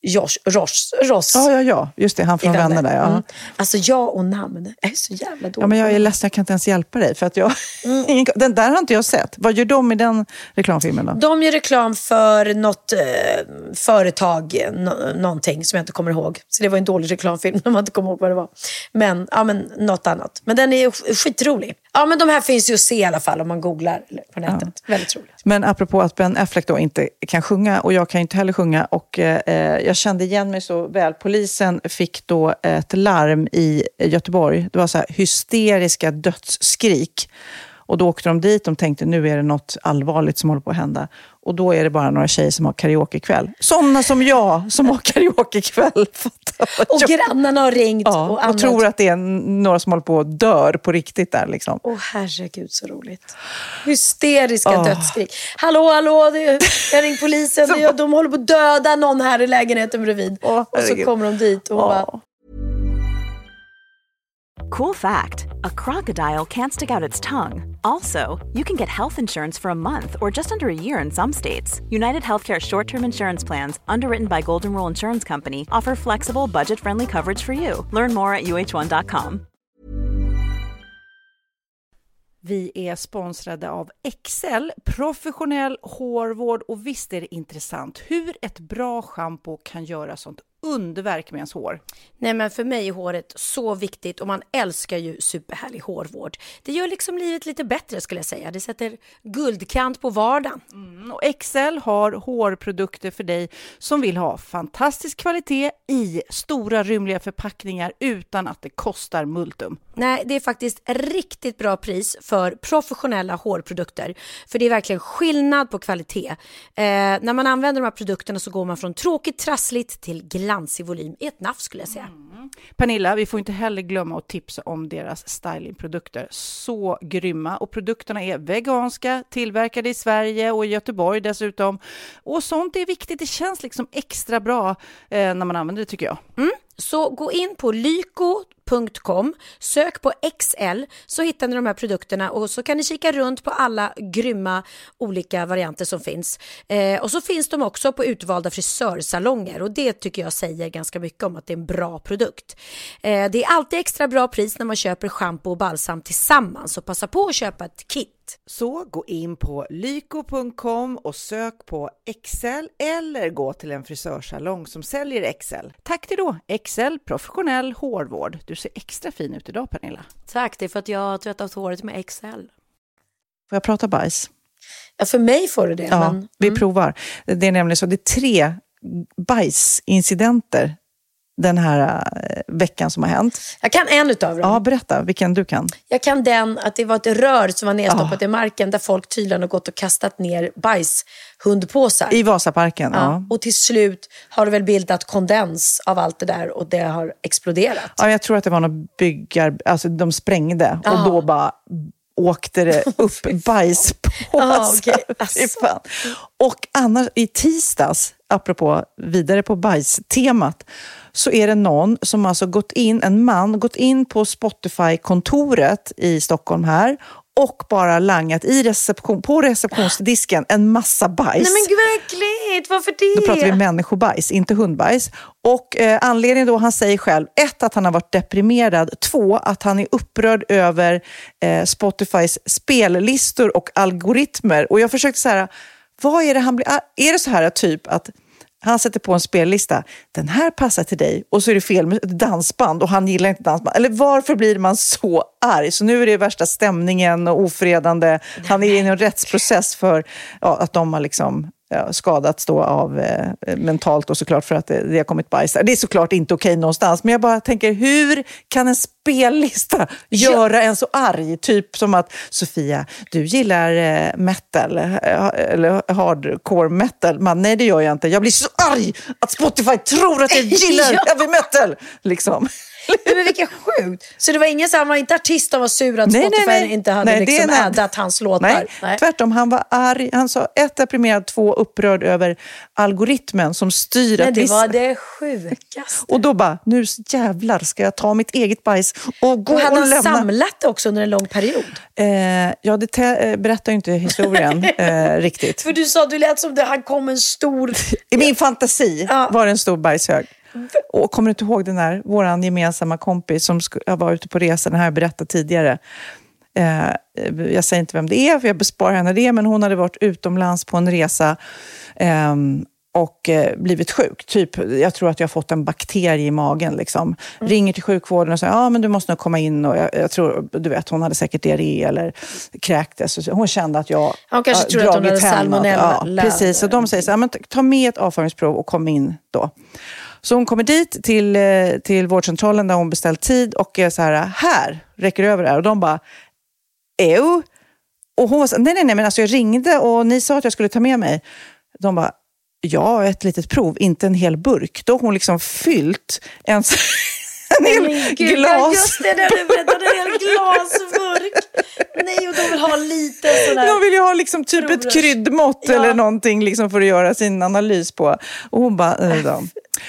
Josh, Ross. Ross. Ja, ja, ja. Just det, han från Vänner där. Ja. Mm. Alltså jag och namn är så jävla dåliga. Ja, men jag är ledsen, jag kan inte ens hjälpa dig. För att jag, Mm. den där har inte jag sett. Vad gör de i den reklamfilmen då? De gör reklam för något eh, företag, nå- någonting som jag inte kommer ihåg. Så det var en dålig reklamfilm när man inte kommer ihåg vad det var. Men, ja, men något annat. Men den är sk- skitrolig. Ja, men de här finns ju att se i alla fall om man googlar på nätet. Väldigt roligt. Men apropå att Ben Affleck då inte kan sjunga och jag kan inte heller sjunga och eh, jag kände igen mig så väl. Polisen fick då ett larm i Göteborg. Det var så här hysteriska dödsskrik. Och då åkte de dit, de tänkte nu är det något allvarligt som håller på att hända. Och då är det bara några tjejer som har karaokekväll. Sådana som jag som har karaokekväll. Och jag- grannarna har ringt. Ja, och och, tror att det är några som håller på att dör på riktigt där. Liksom. Åh herregud så roligt. Hysteriska Åh. dödsskrik. Hallå, hallå, jag ringt polisen. De håller på att döda någon här i lägenheten bredvid. och så kommer de dit och hon bara, Cool fact a crocodile can't stick out its tongue. Also, you can get health insurance for a month or just under a year in some states. United Healthcare short term insurance plans, underwritten by Golden Rule Insurance Company, offer flexible, budget friendly coverage for you. Learn more at uh1.com. Vi är sponsrade av Excel, professionell hårvård och visst är det intressant hur ett bra schampo kan göra sånt underverk med ens hår. Nej men för mig är håret så viktigt och man älskar ju superhärlig hårvård. Det gör liksom livet lite bättre skulle jag säga. Det sätter guldkant på vardagen. Mm, Och Excel har hårprodukter för dig som vill ha fantastisk kvalitet i stora rymliga förpackningar utan att det kostar multum. Nej, det är faktiskt riktigt bra pris för professionella hårprodukter. För det är verkligen skillnad på kvalitet. Eh, när man använder de här produkterna så går man från tråkigt trassligt till glansig volym i ett nafs skulle jag säga. Pernilla, vi får inte heller glömma att tipsa om deras stylingprodukter. Så grymma! Och produkterna är veganska, tillverkade i Sverige och i Göteborg dessutom. Och sånt är viktigt, det känns liksom extra bra eh, när man använder det tycker jag. Mm. Så gå in på xl.com. sök på XL så hittar ni de här produkterna och så kan ni kika runt på alla grymma olika varianter som finns. Eh, och så finns de också på utvalda frisörsalonger och det tycker jag säger ganska mycket om att det är en bra produkt. Eh, det är alltid extra bra pris när man köper schampo och balsam tillsammans så passa på att köpa ett kit. Så gå in på lyko.com och sök på Excel eller gå till en frisörsalong som säljer Excel. Tack till då Excel professionell hårvård. Du ser extra fin ut idag Pernilla. Tack, det är för att jag har tvättat håret med XL. Får jag prata bajs? Ja, för mig får du det. Ja, men, mm. vi provar. Det är nämligen så, det är tre bajsincidenter den här eh, veckan som har hänt. Jag kan en utav dem. Ja, berätta vilken du kan. Jag kan den att det var ett rör som var nedstoppat i marken där folk tydligen har gått och kastat ner bajshundpåsar. I Vasaparken, ja. Ja. Och till slut har det väl bildat kondens av allt det där och det har exploderat. Ja, jag tror att det var något byggar... Alltså de sprängde Ja. och då bara åkte det upp bajspåsar. Fy fan. Och annars, i tisdags, apropå vidare på bajstemat, så är det någon som alltså gått in, en man, gått in på Spotify-kontoret i Stockholm här och bara langat i reception, på receptionsdisken en massa bajs. Nej men gud vad äckligt, varför det? Då pratar vi människobajs, inte hundbajs. Och eh, anledningen då, han säger själv, ett, att han har varit deprimerad. Två, att han är upprörd över eh, Spotifys spellistor och algoritmer. Och jag försökte så här, vad är det han blir... Är det så här typ att han sätter på en spellista, den här passar till dig och så är det fel med dansband och han gillar inte dansband. Eller varför blir man så arg? Så nu är det värsta stämningen och ofredande. Han är i en rättsprocess för ja, att de har liksom skadats då av eh, mentalt och såklart för att det, det har kommit bajs där. Det är såklart inte okej någonstans, men jag bara tänker hur kan en spellista göra en så arg? Typ som att Sofia, du gillar eh, metal, eh, eller hardcore metal. Man, nej, det gör jag inte. Jag blir så arg att Spotify tror att jag gillar Ja. heavy metal. Liksom. Nej, men vilket sjukt. Så det var ingen så han var inte artist som var sur att Nej, nej, Spotify nej. inte hade Nej, det liksom addat hans låtar? Nej, tvärtom. Han var arg. Han sa ett deprimerad, två upprörd över algoritmen som styr Nej, det artister. var det sjukaste. Och då bara, nu jävlar ska jag ta mitt eget bajs och gå Och och, hade han lämna. samlat det också under en lång period? Eh, ja, det te- eh, berättar ju inte historien eh, riktigt. För du sa, du lät som det, han kom en stor... I min fantasi var det en stor bajshög. Och kommer du inte ihåg den där, vår gemensamma kompis som var ute på resa, den här jag berättat tidigare. Eh, jag säger inte vem det är, för jag besparar henne det, men hon hade varit utomlands på en resa ehm, och eh, blivit sjuk. Typ, jag tror att jag har fått en bakterie i magen. Liksom. Ringer till sjukvården och säger ja, men du måste nog komma in. Och jag, jag tror, du vet, hon hade säkert diarré eller kräktes. Och Hon kände att jag Han kanske har trodde att hon hade hem något. salmonella. Ja, precis. Och de säger så här, men ta med ett avföringsprov och kom in då. Så hon kommer dit till, eh, till vårdcentralen där hon beställt tid och är så här, här, räcker över det här. Och de bara, ew. Och hon var så, nej, nej, nej, men alltså jag ringde och ni sa att jag skulle ta med mig. De bara, ja, ett litet prov, inte en hel burk. Då har hon liksom fyllt en, en hel Men gud, glas. Just det, när du berättade en hel glasburk. Nej, och de vill ha lite sådär. De vill ju ha liksom typ ett kryddmått Ja. eller någonting liksom för att göra sin analys på. Och hon bara, äh, då.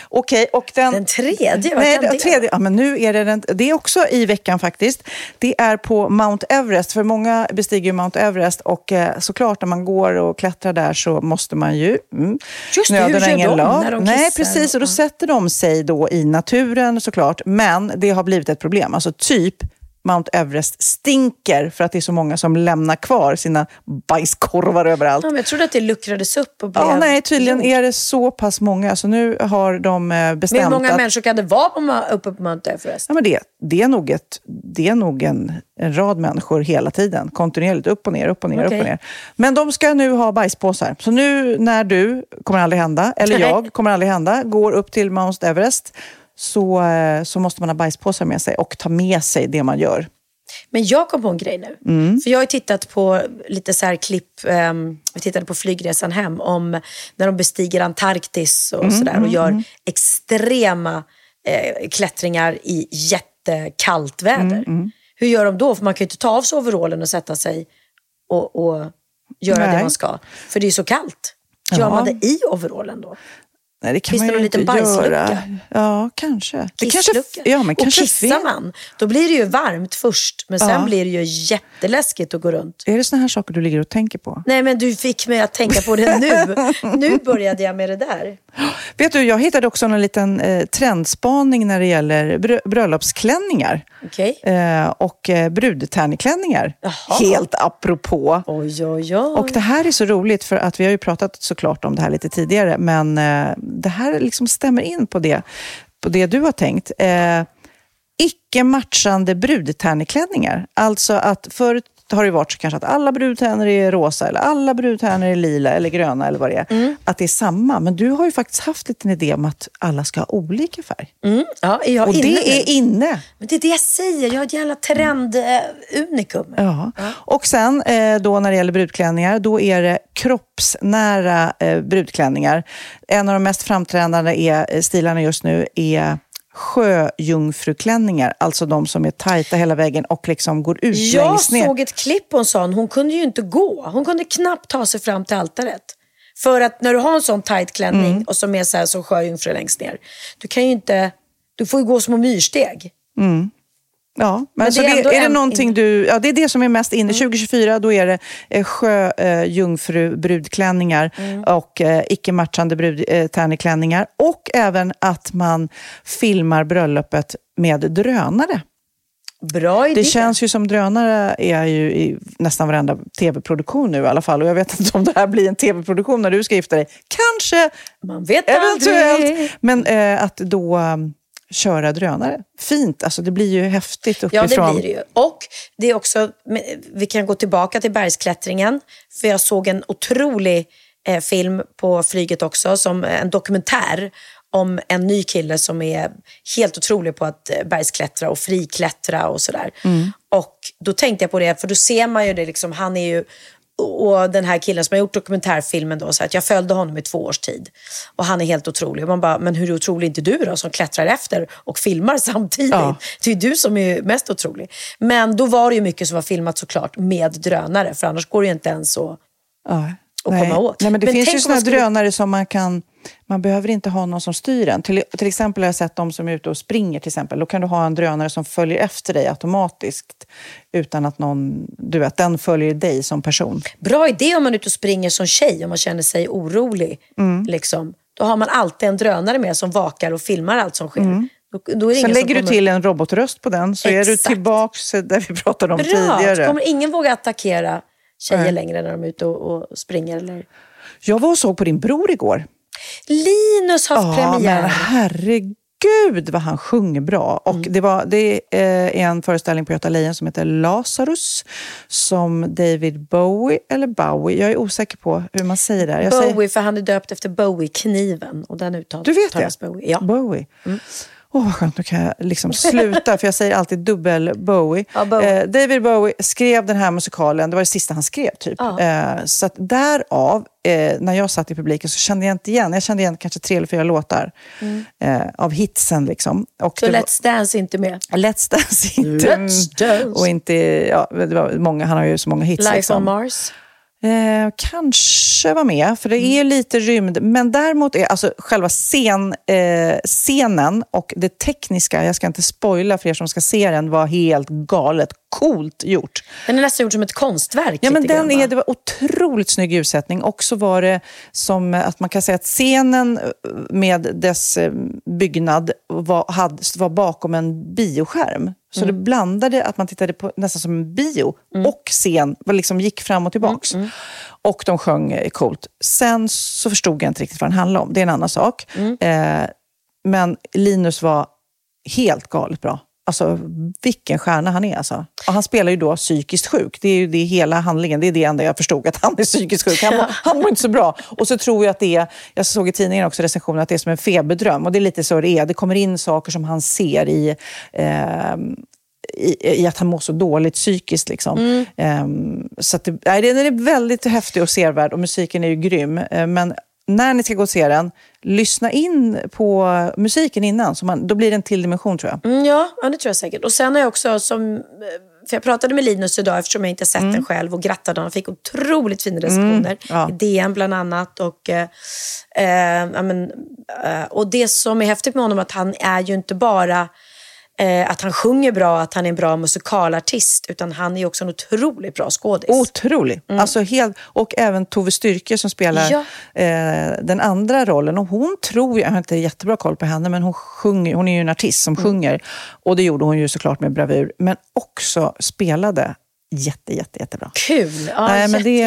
Okej, och den... Den tredje, vad Nej, kan det tredje, ja, men nu är det den, det är också i veckan faktiskt. Det är på Mount Everest, för många bestiger Mount Everest och eh, såklart när man går och klättrar där så måste man ju... Mm, Just det, hur gör de lag. när de Nej, kissar? precis. Och då sätter de sig då i naturen såklart, men det har blivit ett problem. Alltså typ Mount Everest stinker för att det är så många som lämnar kvar sina bajskorvar överallt. Ja, jag trodde att det luckrades upp och blev... Ja, nej, tydligen är det så pass många. Så nu har de eh, bestämt hur många att... människor kan det vara på, uppe på Mount Everest? Ja, men det, det är nog, ett, det är nog en, en rad människor hela tiden. Kontinuerligt, upp och ner, upp och ner, Okej. upp och ner. Men de ska nu ha bajspåsar. Så nu när du, kommer aldrig hända, eller jag, kommer aldrig hända, går upp till Mount Everest så, eh, så måste man ha bajspåsar med sig och ta med sig det man gör. Men jag kom på en grej nu. Mm. För jag har tittat på lite så här klipp, ehm, vi tittade på flygresan hem om när de bestiger Antarktis och Mm, sådär och mm, gör mm. extrema eh, klättringar i jättekallt väder. Mm, mm. Hur gör de då? För man kan ju inte ta av sig overallen och sätta sig och, och göra det Nej. man ska. För det är så kallt. Gör Ja. man det i overallen då? Nej, det kan Finns man det någon liten bajslucka? göra. Ja, kanske. Det kanske Kisslucka. ja, men och kanske kissar fel. man, då blir det ju varmt först. Men sen Ja. blir det ju jätteläskigt att gå runt. Är det såna här saker du ligger och tänker på? Nej, men du fick mig att tänka på det nu. nu började jag med det där. Vet du, jag hittade också en liten eh, trendspaning när det gäller brö- bröllopsklänningar. Okej. Eh, och eh, brudtärneklänningar. Helt apropå. Oj, oj, oj. Och det här är så roligt för att vi har ju pratat såklart om det här lite tidigare, men eh, det här liksom stämmer in på det, på det du har tänkt. Eh, icke matchande brudtärneklänningar. Alltså att förut har det varit så kanske att alla brudtärnor är rosa eller alla brudtärnor är lila eller gröna eller vad det är. Mm. Att det är samma. Men du har ju faktiskt haft lite en idé om att alla ska ha olika färg. Mm. Ja, är Och inne det är inne. Men det är det jag säger. Jag har ett jävla trend-unikum. Ja. Och sen eh, då när det gäller brudklänningar, då är det kroppsnära eh, brudklänningar. En av de mest framträdande är, eh, stilarna just nu är sjöjungfruklänningar, alltså de som är tajta hela vägen och liksom går ut Jag längst ner. såg ett klipp på en sån. Hon kunde ju inte gå. Hon kunde knappt ta sig fram till altaret. För att när du har en sån tight klänning Mm. och som är så här som sjöjungfru längst ner. Du kan ju inte... Du får ju gå små myrsteg. Mm. Ja, men, Men det är det, är det en- någonting du... Ja, det är det som är mest inne. 2024 då är det eh, sjöjungfrubrudklänningar Mm. och eh, icke-matchande brudtärneklänningar. Och även att man filmar bröllopet med drönare. Bra idé. Det känns ju som drönare är ju i nästan varenda tv-produktion nu i alla fall. Och jag vet inte om det här blir en tv-produktion när du ska gifta dig. Kanske, Man vet eventuellt. aldrig. Men eh, att då um, köra drönare. Fint, alltså det blir ju häftigt uppifrån. Ja, det blir det ju. Och det är också, vi kan gå tillbaka till bergsklättringen. För jag såg en otrolig eh, film på flyget också, som en dokumentär om en ny kille som är helt otrolig på att eh, bergsklättra och friklättra och sådär. Mm. Och då tänkte jag på det, för då ser man ju det, liksom, han är ju och den här killen som har gjort dokumentärfilmen då, så att jag följde honom i två års tid. Och han är helt otrolig. Och man bara, men hur otrolig är inte du då som klättrar efter och filmar samtidigt? Ja. Det är ju du som är mest otrolig. Men då var det ju mycket som var filmat såklart med drönare, för annars går det ju inte ens att Ja. Att Nej. komma åt. Nej, men det Men finns ju sådana skulle- drönare som man kan... Man behöver inte ha någon som styr den. Till, till exempel har jag sett de som är ute och springer. till exempel. Då kan du ha en drönare som följer efter dig automatiskt utan att någon... Du vet, den följer dig som person. Bra idé om man är ute och springer som tjej, om man känner sig orolig. Mm. Liksom. Då har man alltid en drönare med som vakar och filmar allt som sker. Mm. Då, då Sen lägger du kommer... till en robotröst på den så är du Exakt. tillbaks där vi pratade om Bra, tidigare. kommer ingen våga attackera tjejer Nej. längre när de är ute och, och springer. Eller... Jag var och såg på din bror igår. Linus har haft Ja, premiär. men herregud vad han sjunger bra. Och Mm. det, var, det är en föreställning på Göta Lejon som heter Lazarus som David Bowie, eller Bowie, jag är osäker på hur man säger det. Jag Bowie, säger, för han är döpt efter Bowie-kniven. Och den uttalas du vet det? Bowie. Ja. Mm. Åh, vad skönt. Nu kan jag liksom sluta, för jag säger alltid dubbel Bowie. Ja, Bowie. Eh, David Bowie skrev den här musikalen, det var det sista han skrev typ. Ja. Eh, så att därav, eh, när jag satt i publiken så kände jag inte igen, jag kände igen kanske tre eller fyra låtar eh, av hitsen. Liksom. Och Så Let's Dance inte med. Let's Dance inte. Let's Dance. Och inte, ja, det var många, han har ju så många hits. Life liksom. on Mars. Eh, kanske var med, för det är lite rymd. Men däremot är alltså själva scen, eh, scenen och det tekniska, jag ska inte spoila för er som ska se den, var helt galet coolt gjort. Den är nästan gjord som ett konstverk. Ja, men den grann, är, det var otroligt snygg ljussättning. Och så var det som att man kan säga att scenen eh, med dess eh, byggnad var, hade, var bakom en bioskärm. Så det blandade att man tittade på nästan som en bio och scen liksom gick fram och tillbaks. Och de sjöng eh, coolt. Sen så förstod jag inte riktigt vad den handlade om. Det är en annan sak. Eh, men Linus var helt galet bra. Alltså vilken stjärna han är. Alltså. Och han spelar ju då psykiskt sjuk. Det är ju det hela handlingen. Det är det enda jag förstod, att han är psykiskt sjuk. Han, han mår inte så bra. Och så tror jag att det är, jag såg i tidningen också recensionen, att det är som en feberdröm. Och det är lite så det är. Det kommer in saker som han ser i, eh, i, i att han mår så dåligt psykiskt. Liksom. Ehm, så att det, nej, den är väldigt häftig och sevärd och musiken är ju grym. Eh, men när ni ska gå och se den, lyssna in på musiken innan. Så man, då blir det en till dimension tror jag. Mm, ja, ja, det tror jag säkert. Och sen har jag också, som, eh, för jag pratade med Linus idag eftersom jag inte sett den själv och grattade honom. Han fick otroligt fina recensioner. ja. I DN bland annat. Och, eh, eh, men, eh, och det som är häftigt med honom är att han är ju inte bara att han sjunger bra, att han är en bra musikalartist, utan han är också en otroligt bra skådis. Otrolig. Alltså helt, och även Tove Styrke som spelar Ja. eh, den andra rollen. Och hon tror, jag har inte jättebra koll på henne, men hon, sjunger, hon är ju en artist som sjunger. Och det gjorde hon ju såklart med bravur. Men också spelade jätte, jätte, jättebra. Kul! Ja, Nej, men det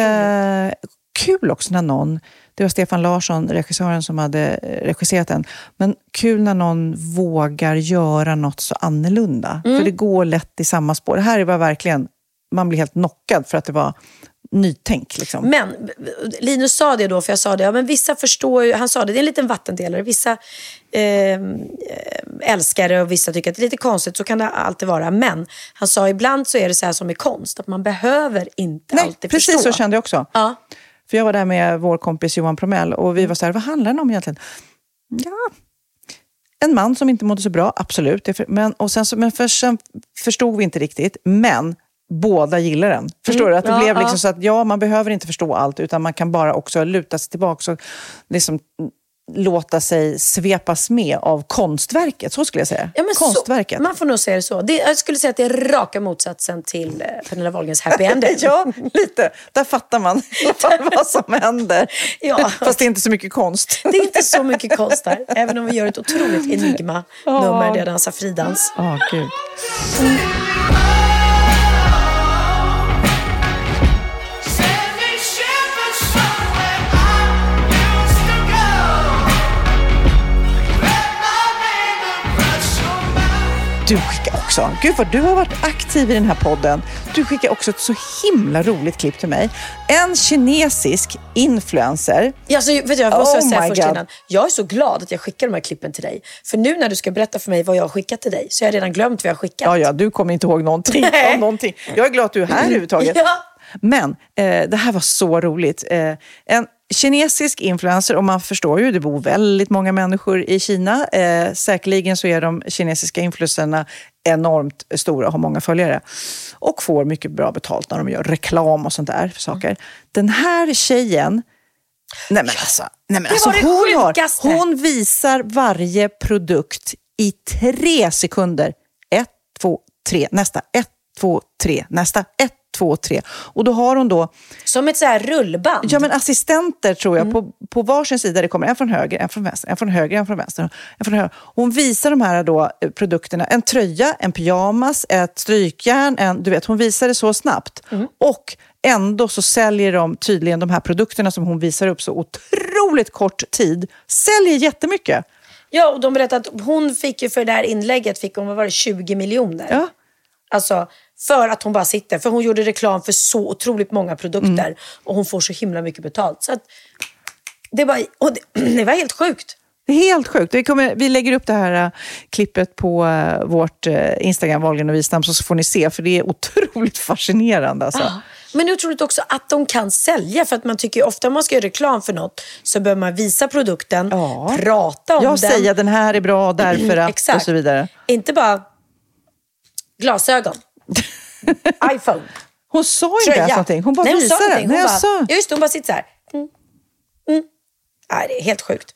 kul också när någon, det var Stefan Larsson, regissören, som hade eh, regisserat den, men kul när någon vågar göra något så annorlunda. Mm. För det går lätt i samma spår. Det här var verkligen, man blir helt knockad för att det var nytänk. Liksom. Men Linus sa det då, för jag sa det, ja, men vissa förstår ju, han sa det, det är en liten vattendelare. Vissa eh, älskar det och vissa tycker att det är lite konstigt, så kan det alltid vara. Men han sa ibland så är det så här som i konst, att man behöver inte Nej, alltid precis förstå. så kände jag också. Ja. För jag var där med vår kompis Johan Promell och vi var så här, vad handlar den om egentligen? Ja, en man som inte mådde så bra, absolut. Men, och sen, så, men för, sen förstod vi inte riktigt, men båda gillar den. Förstår du? Att det Mm. Ja, blev ja. liksom så att ja, man behöver inte förstå allt, utan man kan bara också luta sig tillbaka och liksom låta sig svepas med av konstverket. Så skulle jag säga. Ja, konstverket. Så, man får nog säga det så. Det, jag skulle säga att det är raka motsatsen till eh, Pernilla Wahlgrens happy ending. ja, lite. Där fattar man vad som händer. Ja. Fast det är inte så mycket konst. Det är inte så mycket konst här, även om vi gör ett otroligt enigma-nummer, det är dansar fridans. Ja, gud. Du skickar också. Gud vad du har varit aktiv i den här podden. du skickade också ett så himla roligt klipp till mig. En kinesisk influencer. Alltså, vet du, jag måste Oh säga först God. innan. Jag är så glad att jag skickar de här klippen till dig. För nu när du ska berätta för mig vad jag har skickat till dig så har jag redan glömt vad jag har skickat. Ja, ja, du kommer inte ihåg någonting om någonting. Jag är glad att du är här överhuvudtaget. Ja. Men eh, det här var så roligt. Eh, en kinesisk influencer, och man förstår ju, det bor väldigt många människor i Kina. Eh, säkerligen så är de kinesiska influencerna enormt stora och har många följare. Och får mycket bra betalt när de gör reklam och sånt där för saker. Den här tjejen, nej men alltså, nej men alltså hon, har, hon visar varje produkt i tre sekunder. Ett, två, tre, nästa. Ett, två, tre, nästa. Ett, två, tre. Och då har hon då Som ett så här rullband. Ja, men assistenter tror jag, på, på varsin sida. Det kommer en från höger, en från vänster, en från höger, en från vänster. En från höger. Hon visar de här då, eh, produkterna. En tröja, en pyjamas, ett strykjärn. En, du vet, hon visar det så snabbt. Och ändå så säljer de tydligen de här produkterna som hon visar upp så otroligt kort tid. Säljer jättemycket. Ja, och de berättade att hon fick ju för det här inlägget fick hon, vad var det, 20 miljoner. Ja. Alltså, för att hon bara sitter. För hon gjorde reklam för så otroligt många produkter. Mm. Och hon får så himla mycket betalt. Så att, det, var, det, det var helt sjukt. Det är helt sjukt. Vi, kommer, vi lägger upp det här uh, klippet på uh, vårt uh, Instagram, Wahlgren och Wistam, så får ni se, för det är otroligt fascinerande. Alltså. Ja. Men det är otroligt också att de kan sälja. För att man tycker ju ofta om man ska göra reklam för något så behöver man visa produkten, prata om Jag den. säger den här är bra därför att och så vidare. Inte bara glasögon, iPhone, Hon sa inte ens någonting. Hon bara Nej, hon sa visade. någonting. Nej, Hon jag bara, sa. just hon bara sitter så här. Mm. Mm. Nej, det är helt sjukt.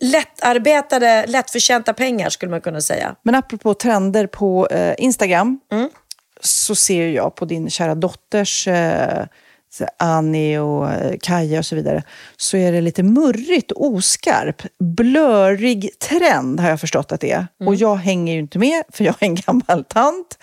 Lättarbetade, lättförtjänta pengar skulle man kunna säga. Men apropå trender på eh, Instagram Mm. så ser jag på din kära dotters eh, Annie och eh, Kaja och så vidare, så är det lite murrigt och oskarp. Blörig trend har jag förstått att det är. Mm. Och jag hänger ju inte med, för jag är en gammal tant.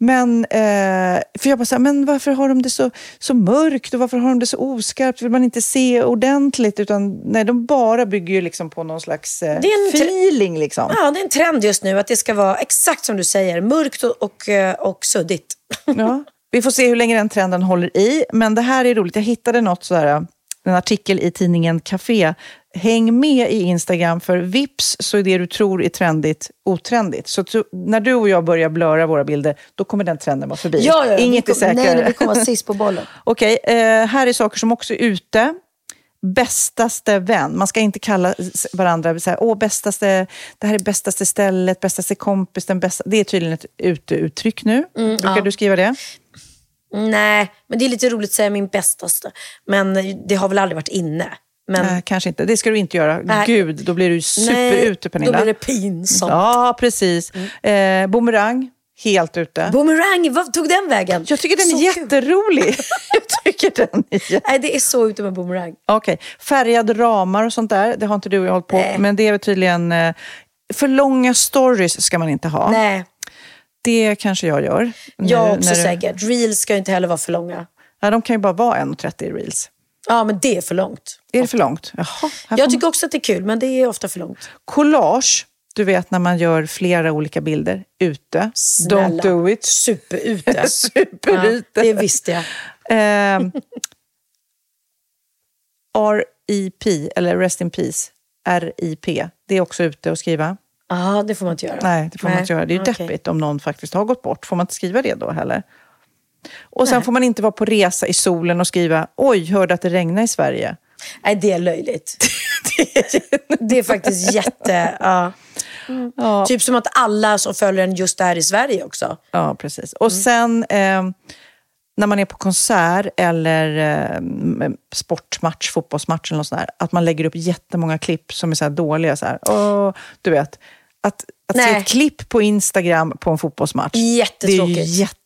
Men, eh, för jag bara så här, men varför har de det så, så mörkt och varför har de det så oskarpt? Vill man inte se ordentligt? Utan nej, de bara bygger ju liksom på någon slags eh, Det är en tre- feeling. Liksom. Ja, det är en trend just nu att det ska vara exakt som du säger, mörkt och, och, eh, och suddigt. Ja. Vi får se hur länge den trenden håller i. Men det här är roligt. Jag hittade något sådär, en artikel i tidningen Café. Häng med i Instagram, för vips så är det du tror är trendigt otrendigt. Så när du och jag börjar blöra våra bilder, då kommer den trenden vara förbi. Ja, ja. Inget är säkrare. Nej, nej, vi kommer vara sist på bollen. Okej, eh, här är saker som också är ute. Bästaste vän. Man ska inte kalla varandra så här, åh, bästaste, det här är bästaste stället, bästaste kompis, den bästa. Det är tydligen ett uteuttryck nu. Mm, Brukar ja. du skriva det? Nej, men det är lite roligt att säga min bästaste. Men det har väl aldrig varit inne. Men, Nej, kanske inte. Det ska du inte göra. Nej. Gud, då blir du superute, Pernilla. Då blir det pinsamt. Ja, precis. Eh, bumerang, helt ute. Boomerang, vad tog den vägen? Jag tycker den är Så kul. jätterolig. jag tycker den är jätte... Nej, det är så ute med boomerang. Okej, färgade ramar och sånt där, det har inte du och jag hållit på Nej. Men det är väl tydligen... Eh, för långa stories ska man inte ha. Nej, Det kanske jag gör. Jag också när du- säkert. Reels ska ju inte heller vara för långa. Ja, de kan ju bara vara 1,30 i reels. Ja, men det är för långt. Är det för långt? Jaha, Jag man- tycker också att det är kul, men det är ofta för långt. Collage, du vet när man gör flera olika bilder ute. Snälla. Don't do it. Superute. Superute. Ja, det visste jag. Ehm, RIP, eller Rest in Peace, RIP, det är också ute att skriva. Ja, det får man inte göra. Nej, det får man inte göra. Det är ju okej. deppigt om någon faktiskt har gått bort. Får man inte skriva det då heller? Och sen Nej. får man inte vara på resa i solen och skriva oj, hörde att det regnar i Sverige. Nej, det är löjligt. det är faktiskt jätte... Ja. Ja. Typ som att alla som följer en just är i Sverige också. Ja, precis. Och sen eh, när man är på konsert eller eh, sportmatch, fotbollsmatch eller något sånt där, att man lägger upp jättemånga klipp som är så dåliga. Så här. Åh, du vet, att, att se ett klipp på Instagram på en fotbollsmatch, det är Jättetråkigt. jättetråkigt.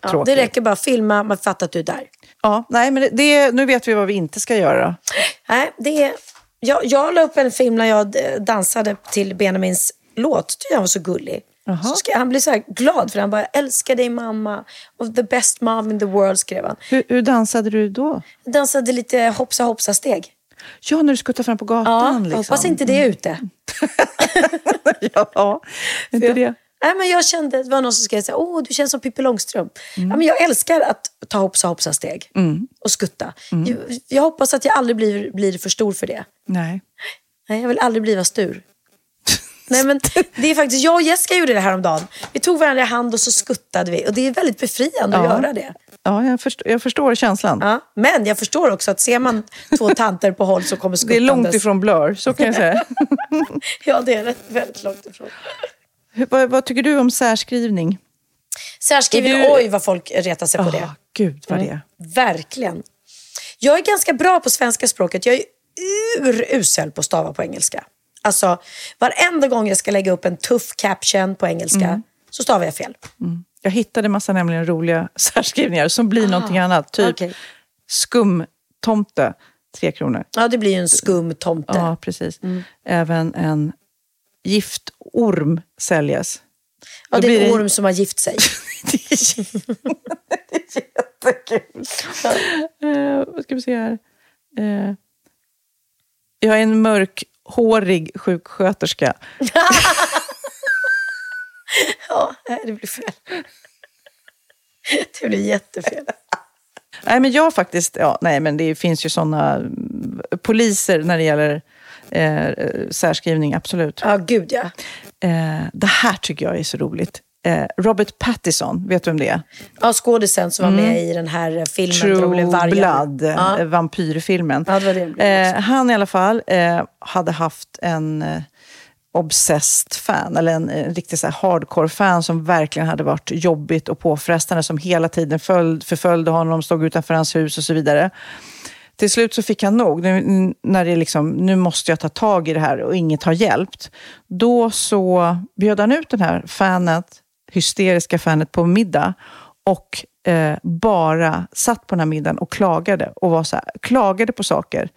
Ja, det räcker bara att filma, man fattar att du är där. Ja, nej, men det, nu vet vi vad vi inte ska göra. Nej, det är... jag, jag la upp en film när jag eh, dansade till Benjamins låt. Tyckte han var så gullig. Så ska, han blev så här glad för han bara, älskar dig mamma. Och the best mom in the world skrev han. Hur, hur dansade du då? Jag dansade lite hoppsa hoppsa steg. Ja, när du skuttade fram på Ja, gatan. jag liksom. hoppas inte det är ute. ja, inte jag, det. Nej, men jag kände, det var någon som skrev så här, åh du känns som Pippi Långstrump. Mm. Ja, men jag älskar att ta hoppsa hoppsa steg och skutta. Mm. Jag, jag hoppas att jag aldrig blir, blir för stor för det. Nej. Nej, jag vill aldrig bliva stur. Nej, men det är faktiskt, jag och Jessica gjorde det här om dagen. Vi tog varandra i hand och så skuttade vi. Och det är väldigt befriande att Ja. göra det. Ja, jag förstår, jag förstår känslan. Ja. Men jag förstår också att ser man två tanter på håll så kommer Det skuttandes. är långt ifrån Blur, så kan jag säga. Ja, det är rätt, väldigt långt ifrån. Hur, vad, vad tycker du om särskrivning? Särskrivning, Är du- oj vad folk retar sig på Ah, det. Gud vad det Mm. Verkligen. Jag är ganska bra på svenska språket. Jag är urusel på att stava på engelska. Alltså, varenda gång jag ska lägga upp en tuff caption på engelska Mm. så stavar jag fel. Jag hittade massa nämligen roliga särskrivningar som blir någonting annat. Typ Ah, okej. skumtomte, tre kronor. Ja, det blir ju en skum tomte. Ja, precis. Mm. Även en giftorm säljes. ja, Då det är det- en orm som har gift sig. Jättekul. Eh, vad ska vi se här? Eh, jag är en mörkhårig sjuksköterska. ja, nej, det blir fel. Det blir jättefel. Nej, men jag faktiskt, ja, nej, men det finns ju sådana poliser när det gäller eh, särskrivning, absolut. Ja, gud ja. Eh, det här tycker jag är så roligt. Eh, Robert Pattinson, vet du vem det är? Ja, skådisen som var med i den här filmen. blev Mm. True vargar. Blood, Ja. eh, vampyrfilmen. Ja, det det eh, han i alla fall eh, hade haft en eh, obsessed fan, eller en, en riktig så hardcore-fan som verkligen hade varit jobbigt och påfrestande, som hela tiden följd, förföljde honom, stod utanför hans hus och så vidare. Till slut så fick han nog, nu, när det liksom, nu måste jag ta tag i det här och inget har hjälpt. Då så bjöd han ut den här fanet, hysteriska fanet på middag och eh, bara satt på den här middagen och klagade och var så här, klagade på saker.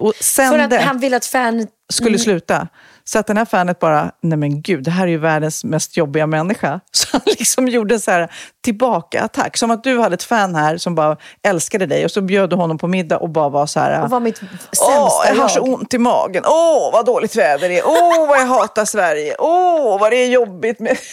Och sen För att han vill att fan... skulle Mm. sluta. Så att den här fanet bara, nej men gud, det här är ju världens mest jobbiga människa. Så han liksom gjorde så här tillbaka-attack. Som att du hade ett fan här som bara älskade dig och så bjöd du honom på middag och bara var så här... Och var mitt sämsta Åh, jag har så jag. ont i magen. Åh, vad dåligt väder det är. Åh, vad jag hatar Sverige. Åh, vad det är jobbigt med...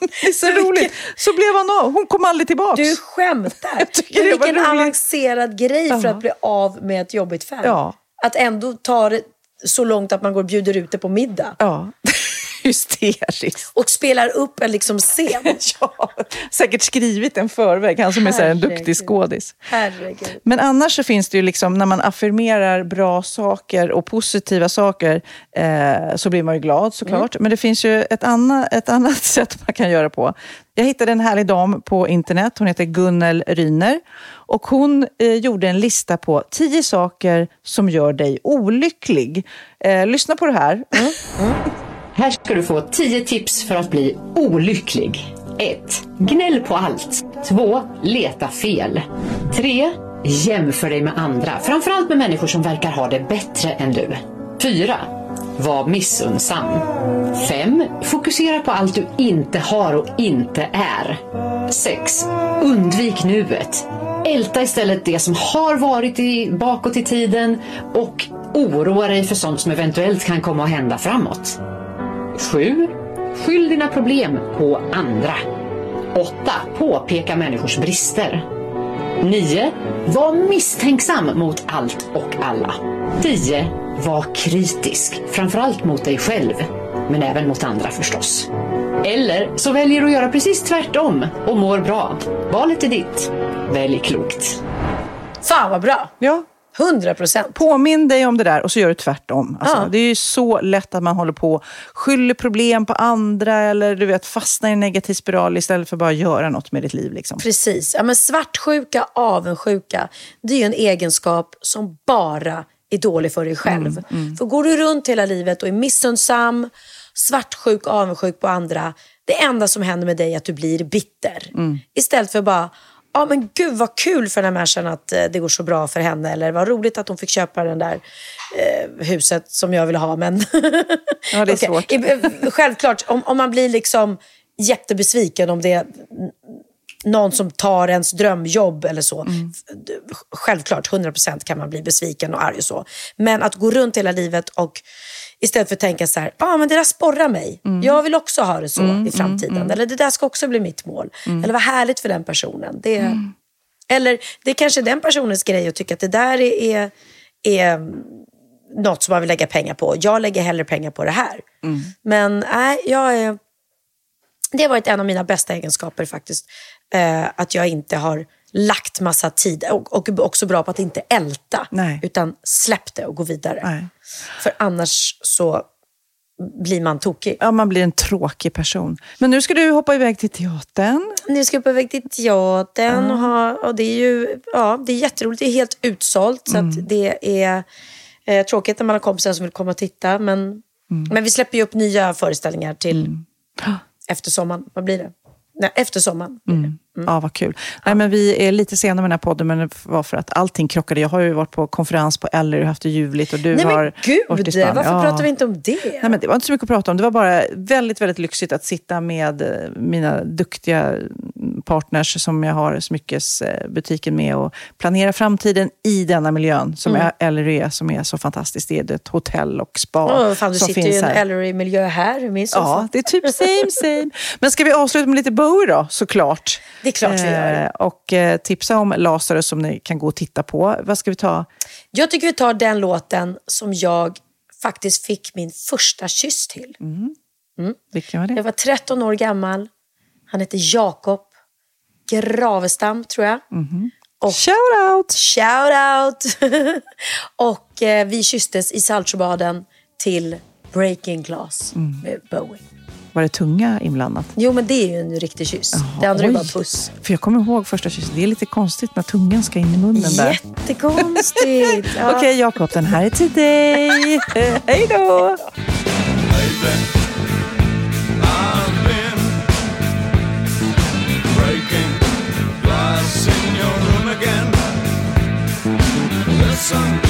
Det är så roligt. Så blev han av. Hon kom aldrig tillbaka. Du skämtar. tycker det var Vilken avancerad grej för Ja. att bli av med ett jobbigt fan. Ja. Att ändå ta det så långt att man går och bjuder ut det på middag. Ja, hysteriskt. Och spelar upp en liksom scen. ja, säkert skrivit en förväg. Han som är så här en duktig skådis. Herregud. Men annars så finns det ju liksom, när man affirmerar bra saker och positiva saker eh, så blir man ju glad såklart. Men det finns ju ett, anna, ett annat sätt man kan göra på. Jag hittade en härlig dam på internet, hon heter Gunnel Ryner. Och hon eh, gjorde en lista på tio saker som gör dig olycklig. Eh, lyssna på det här. Här ska du få 10 tips för att bli olycklig. 1. Gnäll på allt. 2. Leta fel. 3. Jämför dig med andra, framförallt med människor som verkar ha det bättre än du. 4. Var missunnsam. 5. Fokusera på allt du inte har och inte är. 6. Undvik nuet. Älta istället det som har varit i, bakåt i tiden och oroa dig för sånt som eventuellt kan komma att hända framåt. 7. Skyll dina problem på andra. 8. Påpeka människors brister. 9. Var misstänksam mot allt och alla. 10. Var kritisk, framförallt mot dig själv, men även mot andra förstås. Eller så väljer du att göra precis tvärtom och mår bra. Valet är ditt. Välj klokt. Fan vad bra. Ja. 100 procent. Påminn dig om det där och så gör du tvärtom. Alltså, Ja. Det är ju så lätt att man håller på och skyller problem på andra eller du vet, fastnar i en negativ spiral istället för bara att göra något med ditt liv. Liksom. Precis. Ja, men svartsjuka, avundsjuka, det är ju en egenskap som bara är dålig för dig själv. För går du runt hela livet och är missunnsam, svartsjuk, avundsjuk på andra, det enda som händer med dig är att du blir bitter. Istället för bara, ja men gud vad kul för den här människan att eh, det går så bra för henne. Eller vad roligt att hon fick köpa den där eh, huset som jag vill ha. Men Ja, det är svårt. I- Självklart, om, om man blir liksom jättebesviken om det någon som tar ens drömjobb eller så. Mm. Självklart, 100% kan man bli besviken och arg och så. Men att gå runt hela livet och istället för att tänka så här, ah, men det där sporrar mig. Jag vill också ha det så Mm, i framtiden. Eller det där ska också bli mitt mål. Eller vad härligt för den personen. Det, Mm. Eller det är kanske den personens grej att tycka att det där är, är, är något som man vill lägga pengar på. Jag lägger hellre pengar på det här. Mm. Men nej, jag är... Det har varit en av mina bästa egenskaper faktiskt. Eh, att jag inte har lagt massa tid och, och också bra på att inte älta. Nej. Utan släpp det och gå vidare. Nej. För annars så blir man tokig. Ja, man blir en tråkig person. Men nu ska du hoppa iväg till teatern. Nu ska jag på väg till teatern och, ha, och det är ju ja, det är jätteroligt. Det är helt utsålt så att det är eh, tråkigt när man har kompisar som vill komma och titta. Men, men vi släpper ju upp nya föreställningar till efter sommaren. Vad blir det? Nej, efter sommaren. blir det. Ja, vad kul. Nej, men vi är lite sena med den här podden, men det var för att allting krockade. Jag har ju varit på konferens på Eller och haft det ljuvligt och du Nej har men gud, varit i Spanien. varför Ja. pratar vi inte om det? Nej, men det var inte så mycket att prata om. Det var bara väldigt, väldigt lyxigt att sitta med eh, mina duktiga partners som jag har smyckesbutiken med och planera framtiden i denna miljön som Mm. är Ellery är, som är så fantastiskt. Det är ett hotell och spa Åh, fan, du som sitter ju i finns en. Ellery-miljö här i min soffa. Ja, det är typ same same. Men ska vi avsluta med lite Bowie då, såklart? Det är klart vi gör. Eh, och eh, tipsa om Lazarus som ni kan gå och titta på. Vad ska vi ta? Jag tycker vi tar den låten som jag faktiskt fick min första kyss till. Vilken var det? Jag var 13 år gammal. Han hette Jakob Gravestam, tror jag. Och, Shout out! shout out! och eh, vi kysstes i Saltsjöbaden till Breaking Glass med Bowie. Var det tunga inblandat? Jo, men det är ju en riktig kyss. det andra är oj. bara puss. För jag kommer ihåg första kyssen. Det är lite konstigt när tungan ska in i munnen där. Jättekonstigt. Ja. Okej Jakob, den här är till dig. Hej då! I've